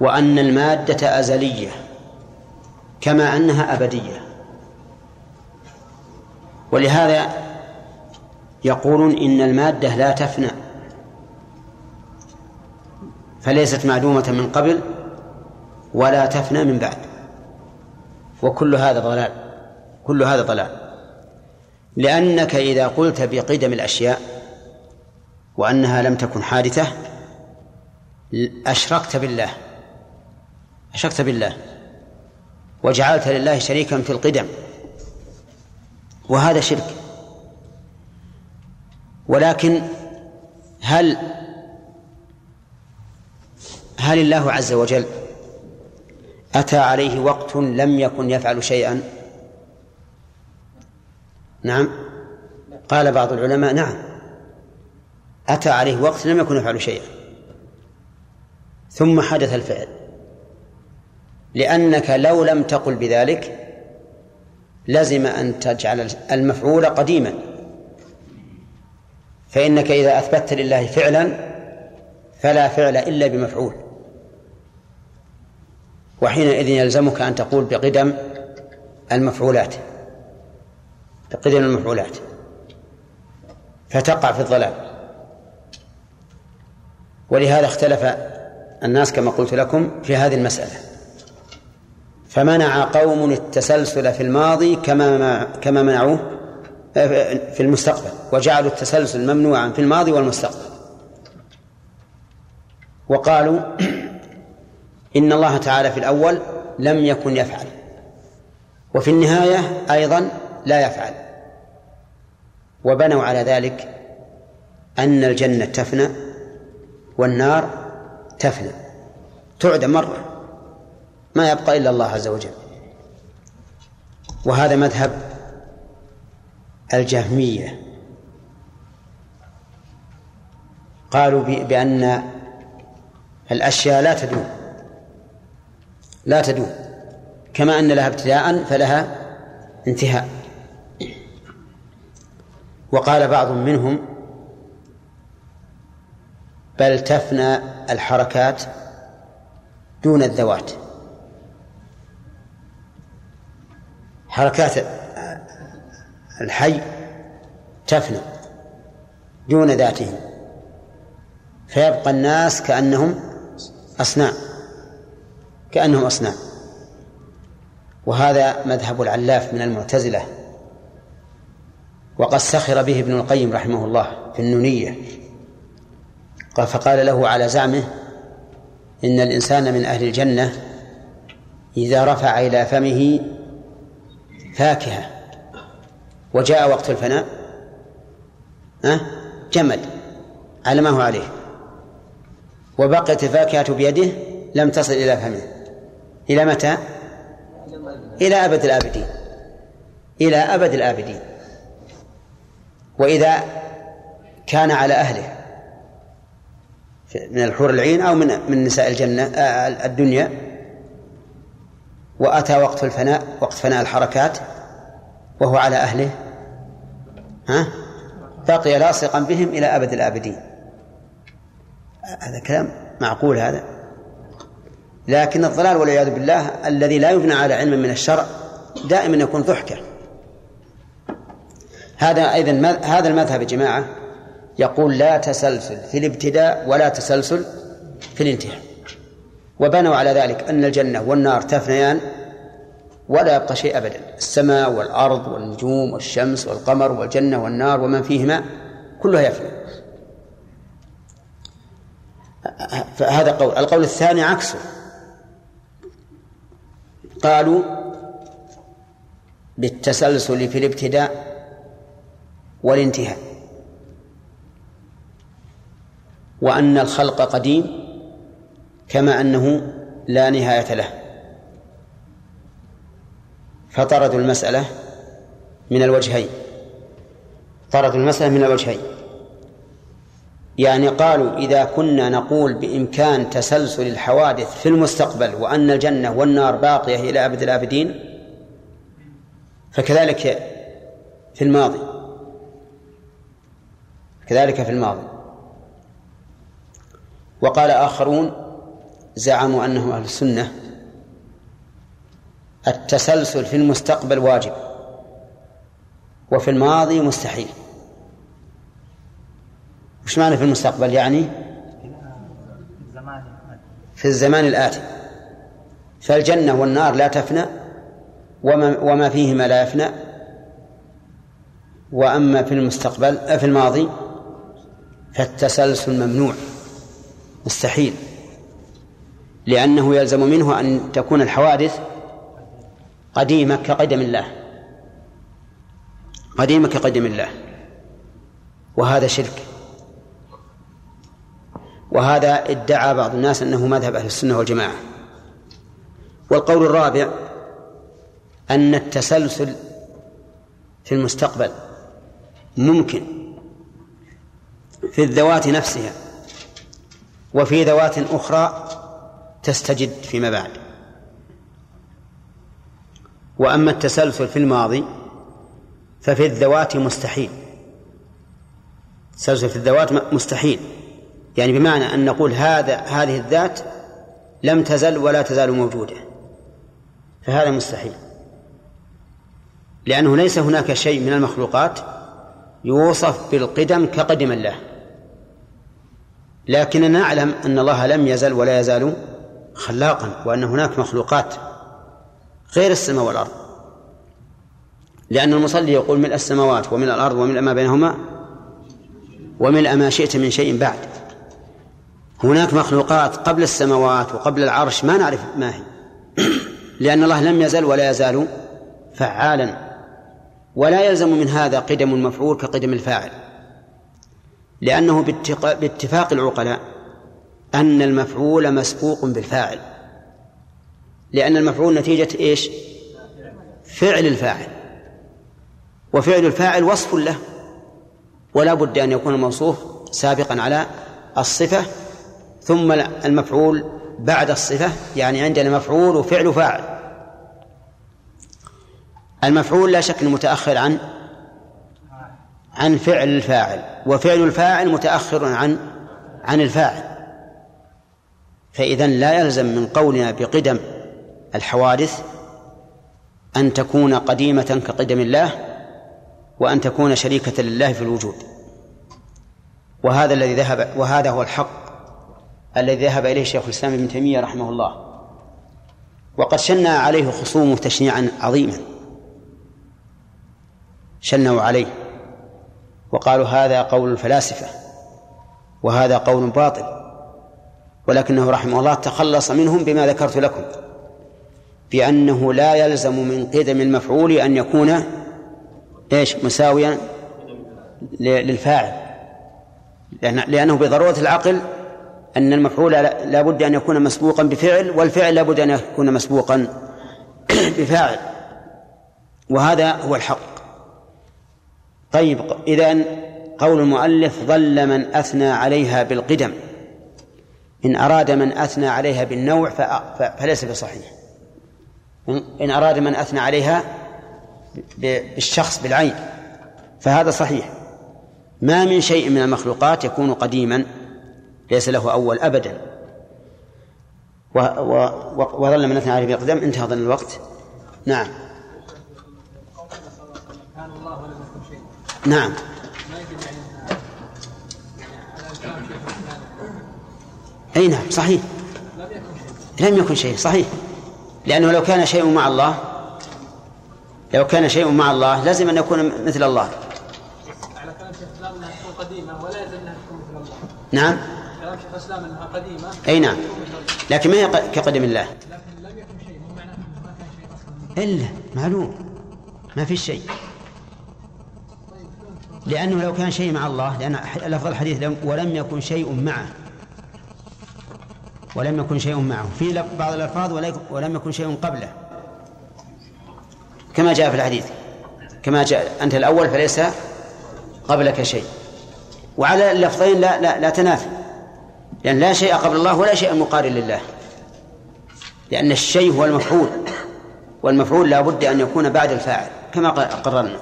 وأن المادة أزلية كما أنها أبدية. ولهذا يقولون إن المادة لا تفنى. فليست معدومة من قبل ولا تفنى من بعد. وكل هذا ضلال. كل هذا ضلال. لأنك إذا قلت بقدم الأشياء وأنها لم تكن حادثة أشركت بالله. أشركت بالله. وجعلت لله شريكا في القدم. وهذا شرك. ولكن هل هل الله عز وجل أتى عليه وقت لم يكن يفعل شيئا؟ نعم. قال بعض العلماء نعم. أتى عليه وقت لم يكن يفعل شيئا. ثم حدث الفعل. لأنك لو لم تقل بذلك لزم أن تجعل المفعول قديما. فإنك إذا أثبتت لله فعلا فلا فعل إلا بمفعول. وحينئذ يلزمك أن تقول بقدم المفعولات بقدم المفعولات فتقع في الضلال ولهذا اختلف الناس كما قلت لكم في هذه المسألة. فمنع قوم التسلسل في الماضي كما كما منعوه في المستقبل وجعلوا التسلسل ممنوعا في الماضي والمستقبل. وقالوا إن الله تعالى في الأول لم يكن يفعل وفي النهاية أيضا لا يفعل. وبنوا على ذلك أن الجنة تفنى والنار تفنى تعدم مرة ما يبقى إلا الله عز وجل. وهذا مذهب الجهمية. قالوا بأن الأشياء لا تدوم. لا تدوم. كما أن لها ابتداء فلها انتهاء. وقال بعض منهم بل تفنى الحركات دون الذوات. حركات الحي تفنى دون ذاتهم فيبقى الناس كأنهم أصنام كأنهم أصنام. وهذا مذهب العلاف من المعتزلة وقد سخر به ابن القيم رحمه الله في النونية. فقال له على زعمه إن الإنسان من أهل الجنة إذا رفع إلى فمه فاكهة. وجاء وقت الفناء. ها؟ جمد على ما هو عليه. وبقيت الفاكهة بيده لم تصل إلى فمه. إلى متى؟ إلى أبد الآبدين. إلى أبد الآبدين. وإذا كان على أهله. من الحور العين أو من من نساء الجنة آه، الدنيا. وأتى وقت الفناء وقت فناء الحركات. وهو على أهله. ها؟ بقي لاصقا بهم إلى أبد الآبدين. هذا كلام معقول هذا. لكن الضلال والعياذ بالله الذي لا يبنى على علم من الشرع دائما يكون ضحكة. هذا أيضا هذا المذهب يا جماعة يقول لا تسلسل في الابتداء ولا تسلسل في الانتهاء. وبنوا على ذلك أن الجنة والنار تفنيان ولا يبقى شيء أبدا. السماء والأرض والنجوم والشمس والقمر والجنة والنار ومن فيهما كلها يفنى. فهذا قول. القول الثاني عكسه. قالوا بالتسلسل في الابتداء والانتهاء. وأن الخلق قديم كما أنه لا نهاية له. فطردوا المسألة من الوجهين. طردوا المسألة من الوجهين. يعني قالوا إذا كنا نقول بإمكان تسلسل الحوادث في المستقبل وأن الجنة والنار باقية إلى أبد الآبدين فكذلك في الماضي. كذلك في الماضي. وقال آخرون زعموا أنهم أهل السنة التسلسل في المستقبل واجب وفي الماضي مستحيل. وش معنى في المستقبل يعني؟ في الزمان الآتي. فالجنة والنار لا تفنى وما, وما فيهما لا يفنى. وأما في المستقبل في الماضي فالتسلسل ممنوع. مستحيل. لأنه يلزم منه أن تكون الحوادث قديمة كقدم الله. قديمة كقدم الله. وهذا شرك. وهذا ادعى بعض الناس أنه مذهب أهل السنة والجماعة. والقول الرابع أن التسلسل في المستقبل ممكن في الذوات نفسها وفي ذوات أخرى تستجد فيما بعد. وأما التسلسل في الماضي ففي الذوات مستحيل. التسلسل في الذوات مستحيل. يعني بمعنى أن نقول هذا هذه الذات لم تزل ولا تزال موجودة. فهذا مستحيل. لأنه ليس هناك شيء من المخلوقات يوصف بالقدم كقدم الله. لكننا نعلم أن الله لم يزل ولا يزال خلاقا وأن هناك مخلوقات غير السماء والأرض. لأن المصلي يقول ملء السماوات وملء الأرض وملء ما بينهما وملء ما شئت من شيء بعد. هناك مخلوقات قبل السماوات وقبل العرش ما نعرف ما هي. لأن الله لم يزل ولا يزال فعالا. ولا يلزم من هذا قدم المفعول كقدم الفاعل. لأنه باتفاق العقلاء أن المفعول مسبوق بالفاعل. لأن المفعول نتيجة إيش؟ فعل الفاعل. وفعل الفاعل وصف له. ولا بد أن يكون الموصوف سابقا على الصفة ثم المفعول بعد الصفة يعني عندنا مفعول وفعل فاعل. المفعول لا شك متأخر عن عن فعل الفاعل وفعل الفاعل متأخر عن عن الفاعل. فإذا لا يلزم من قولنا بقدم الحوادث أن تكون قديمة كقدم الله وأن تكون شريكة لله في الوجود. وهذا الذي ذهب وهذا هو الحق الذي ذهب إليه شيخ الإسلام ابن تيمية رحمه الله. وقد شنع عليه خصومه تشنيعا عظيما. شنوا عليه وقالوا هذا قول الفلاسفة وهذا قول باطل. ولكنه رحمه الله تخلص منهم بما ذكرت لكم. بأنه لا يلزم من قدم المفعول أن يكون إيش؟ مساويا للفاعل. لأنه بضرورة العقل أن المفعول لا بد أن يكون مسبوقا بفعل والفعل لا بد أن يكون مسبوقا بفاعل. وهذا هو الحق. طيب إذا قول المؤلف ظل من أثنى عليها بالقدم. إن أراد من أثنى عليها بالنوع فليس بصحيح. إن أراد من أثنى عليها بالشخص بالعين. فهذا صحيح. ما من شيء من المخلوقات يكون قديما ليس له أول أبدا. وظل من أثنى عليه بالقدم انتهى ظن الوقت. نعم. نعم. أي نعم صحيح. لم يكن شيء صحيح. لأنه لو كان شيء مع الله لو كان شيء مع الله لازم أن يكون مثل الله. على كلام شيخ الإسلام أنها تكون قديمة ولا يلزم أنها تكون مثل الله. نعم. كلام شيخ الإسلام أنها قديمة. أي نعم. لكن ما هي كقدم الله؟ لكن لم يكن شيء مو معناه ما كان شيء أصلا. إلا معلوم. ما في شيء. لأنه لو كان شيء مع الله لأن لفظ الحديث ولم يكن شيء معه. ولم يكن شيء معه. في بعض الألفاظ ولم يكن شيء قبله. كما جاء في الحديث. كما جاء أنت الأول فليس قبلك شيء. وعلى اللفظين لا لا, لا تنافي. لأن لا شيء قبل الله ولا شيء مقارن لله. لأن الشيء هو المفعول. والمفعول لا بد أن يكون بعد الفاعل كما قررنا.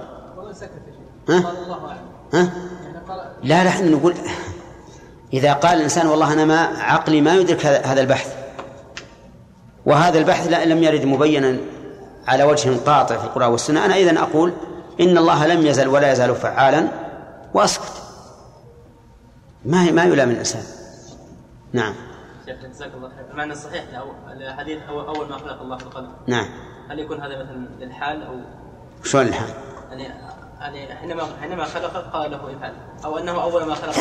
ها؟ ها؟ لا لا إحنا نقول إذا قال الإنسان والله أنا ما عقلي ما يدرك هذا البحث. وهذا البحث لم يرد مبينا على وجه قاطع في القرآن والسنة. أنا إذن أقول إن الله لم يزل ولا يزال فعالا وأسكت. ما ما يلام الإنسان. نعم. شيخ جزاك الله خير. المعنى الصحيح الحديث أول ما خلق الله القلم نعم. هل يكون هذا مثلا للحال أو شلون الحال؟ يعني يعني حينما حينما خلق قال له إفعل. أو أنه أول ما خلق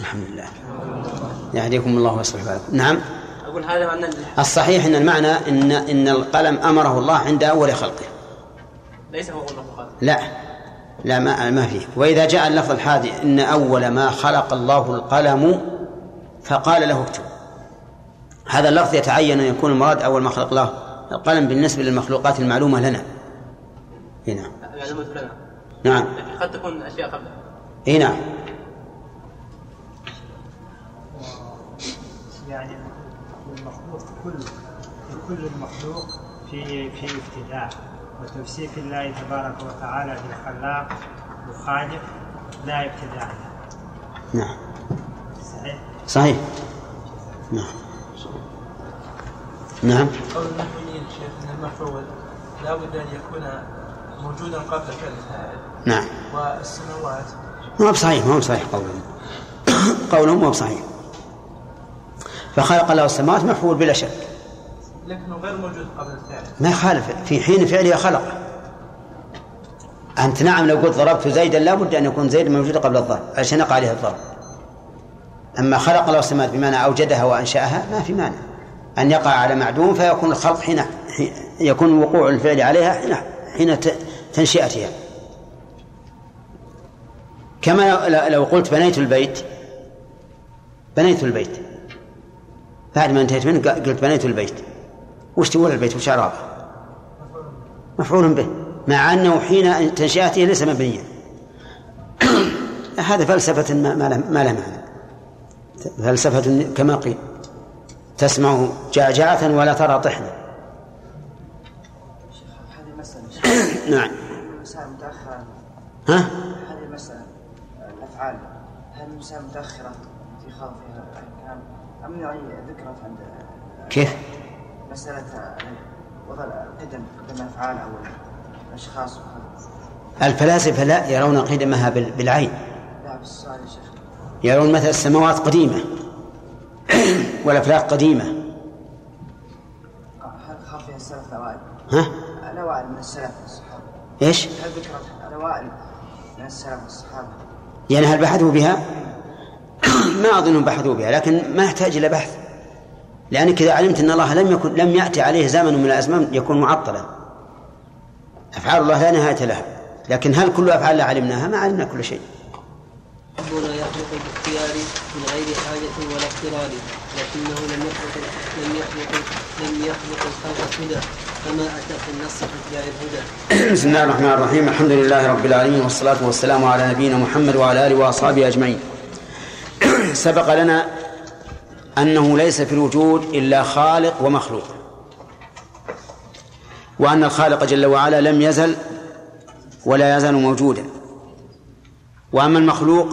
الحمد لله يهديكم الله ويصلح بالكم. نعم. أقول هذا معنى الصحيح إن المعنى إن إن القلم أمره الله عند أول خلقه. ليس هو خلق لا. لا ما ما فيه. وإذا جاء اللفظ الحادي إن أول ما خلق الله القلم فقال له اكتب. هذا اللفظ يتعين أن يكون المراد أول ما خلق الله القلم بالنسبة للمخلوقات المعلومة لنا. هنا. يعني مثلنا نعم. لكن قد تكون أشياء قبلها اي نعم المخلوق كل كل المخلوق في في ابتداع وتوصيف الله تبارك وتعالى بالخلاق مخالف لا ابتداع نعم. صحيح؟ صحيح. نعم. نعم. قول المؤمنين شيخ إن المفعول لا بد أن يكون موجودا قبل فعل الفاعل. نعم. والسماوات. ما هو بصحيح ما هو بصحيح قولهم. قولهم ما هو بصحيح. فخلق الله السماوات مفعول بلا شك. لكنه غير موجود قبل الفعل. ما يخالف. في حين فعله خلق. أنت نعم لو قلت ضربت زيدا لا بد أن يكون زيد موجود قبل الضرب عشان يقع عليه الضرب. أما خلق الله السماوات بمعنى أوجدها وأنشأها ما في مانع. أن يقع على معدوم فيكون الخلق حين يكون وقوع الفعل عليها حين حين تنشئتها. كما لو قلت بنيت البيت بنيت البيت. بعد ما انتهيت منه قلت بنيت البيت. وش تقول البيت؟ وش أعرابه مفعول به مع أنه حين تنشئته ليس مبنيا. هذا فلسفة ما ما لها معنى. فلسفة كما قيل تسمع جعجعة ولا ترى طحنا. نعم. ها؟ هذه المسألة الأفعال هل المسائل متأخرة في الكلام أم عند كيف؟ مسألة وضع القدم قدم الأفعال أو الأشخاص الفلاسفة لا يرون قدمها بال- بالعين. لا بالسؤال يا شيخ يرون مثل السماوات قديمة والأفلاك قديمة. هل فيها السلف الأوائل؟ ها؟ الأوائل من السلف والصحابة. إيش؟ هل ذكرت الأوائل من السلف والصحابة؟ يعني هل بحثوا بها؟ ما أظنهم بحثوا بها لكن ما يحتاج إلى بحث. لأنك إذا علمت أن الله لم يكن لم يأتي عليه زمن من الأزمان يكون معطلا. أفعال الله لا نهاية لها. لكن هل كل أفعال لا علمناها؟ ما علمنا كل شيء. ربنا يخلق باختيار من غير حاجة ولا اضطرار لكنه لم يخلق لم يخلق لم يخلق الخلق هدى. كما أتى في النص في الهدى. بسم الله الرحمن الرحيم. الحمد لله رب العالمين والصلاة والسلام على نبينا محمد وعلى آله وأصحابه أجمعين. سبق لنا أنه ليس في الوجود إلا خالق ومخلوق. وأن الخالق جل وعلا لم يزل ولا يزال موجودا. وأما المخلوق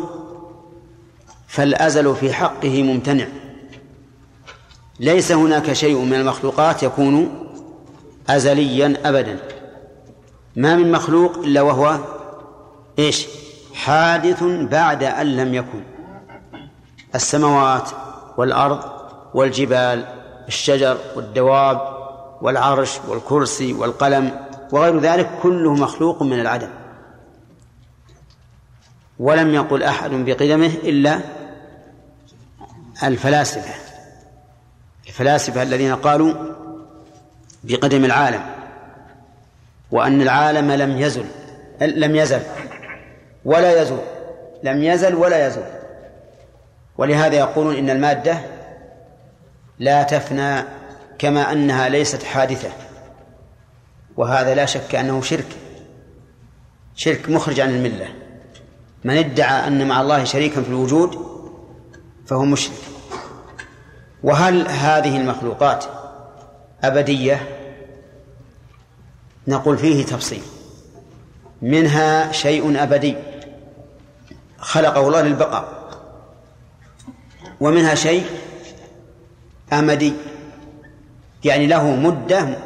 فالأزل في حقه ممتنع. ليس هناك شيء من المخلوقات يكون أزليا أبدا. ما من مخلوق إلا وهو إيش؟ حادث بعد أن لم يكن. السماوات والأرض والجبال الشجر والدواب والعرش والكرسي والقلم وغير ذلك كله مخلوق من العدم. ولم يقل أحد بقدمه إلا الفلاسفة الفلاسفة الذين قالوا بقدم العالم وأن العالم لم يزل لم يزل ولا يزول لم يزل ولا يزول. ولهذا يقولون إن المادة لا تفنى كما أنها ليست حادثة وهذا لا شك أنه شرك شرك مخرج عن الملة. من ادعى أن مع الله شريكا في الوجود فهو مشرك. وهل هذه المخلوقات أبدية؟ نقول فيه تفصيل. منها شيء أبدي خلقه الله للبقاء. ومنها شيء أمدي يعني له مدة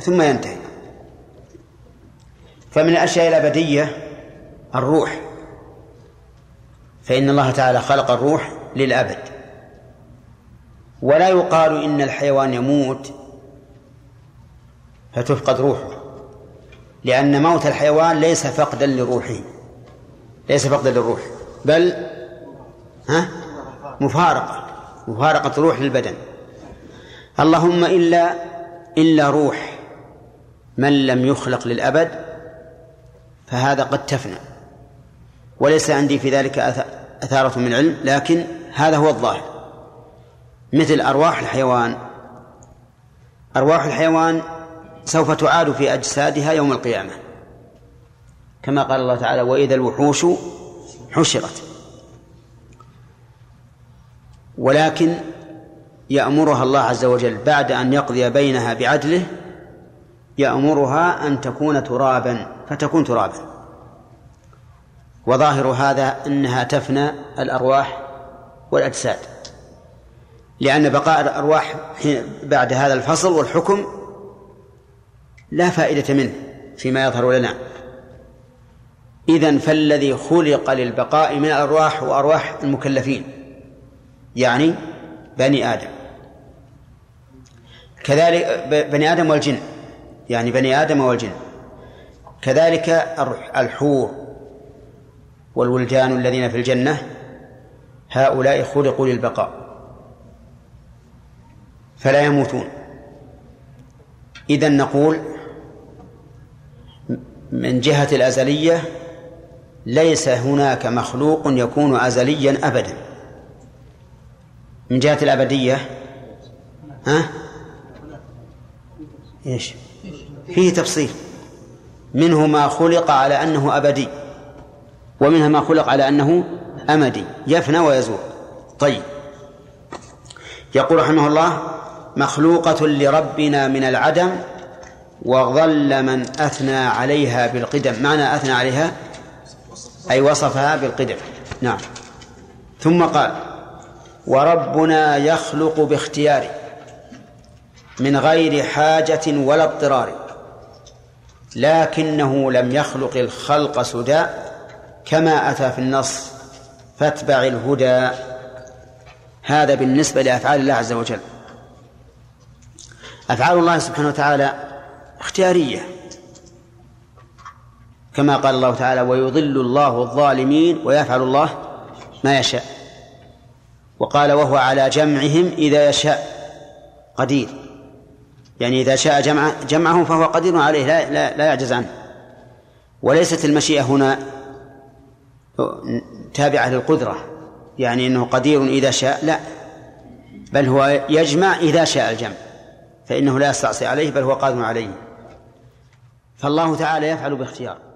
ثم ينتهي. فمن الأشياء الأبدية الروح فإن الله تعالى خلق الروح للأبد. ولا يقال إن الحيوان يموت فتفقد روحه لأن موت الحيوان ليس فقدا لروحه ليس فقدا للروح. بل ها؟ مفارقة مفارقة الروح للبدن اللهم إلا إلا روح من لم يخلق للأبد فهذا قد تفنى. وليس عندي في ذلك أثارة من علم لكن هذا هو الظاهر. مثل أرواح الحيوان. أرواح الحيوان سوف تعاد في أجسادها يوم القيامة. كما قال الله تعالى وإذا الوحوش حشرت. ولكن يأمرها الله عز وجل بعد أن يقضي بينها بعدله يأمرها أن تكون ترابا فتكون ترابا. وظاهر هذا أنها تفنى الأرواح والأجساد لأن بقاء الأرواح بعد هذا الفصل والحكم لا فائدة منه فيما يظهر لنا. إذن فالذي خلق للبقاء من الأرواح وأرواح المكلفين. يعني بني آدم. كذلك بني آدم والجن. يعني بني آدم والجن. كذلك الحور والولدان الذين في الجنة هؤلاء خلقوا للبقاء. فلا يموتون. إذا نقول من جهة الأزلية ليس هناك مخلوق يكون أزليا أبدا. من جهة الأبدية؟ ها؟ إيش؟ فيه تفصيل. منه ما خلق على أنه أبدي ومنها ما خلق على أنه أمدي. يفنى ويزول. طيب. يقول رحمه الله مخلوقة لربنا من العدم وظل من أثنى عليها بالقدم. معنى أثنى عليها؟ أي وصفها بالقدم. نعم. ثم قال وربنا يخلق باختياره من غير حاجة ولا اضطرار لكنه لم يخلق الخلق سدى كما أتى في النص فاتبع الهدى. هذا بالنسبة لأفعال الله عز وجل. أفعال الله سبحانه وتعالى اختيارية. كما قال الله تعالى ويضل الله الظالمين ويفعل الله ما يشاء. وقال وهو على جمعهم إذا يشاء. قدير. يعني إذا شاء جمع جمعهم فهو قدير عليه لا, لا, لا يعجز عنه. وليست المشيئة هنا تابعة للقدرة. يعني أنه قدير إذا شاء لا. بل هو يجمع إذا شاء الجمع. فإنه لا يستعصي عليه بل هو قادر عليه. فالله تعالى يفعل باختيار.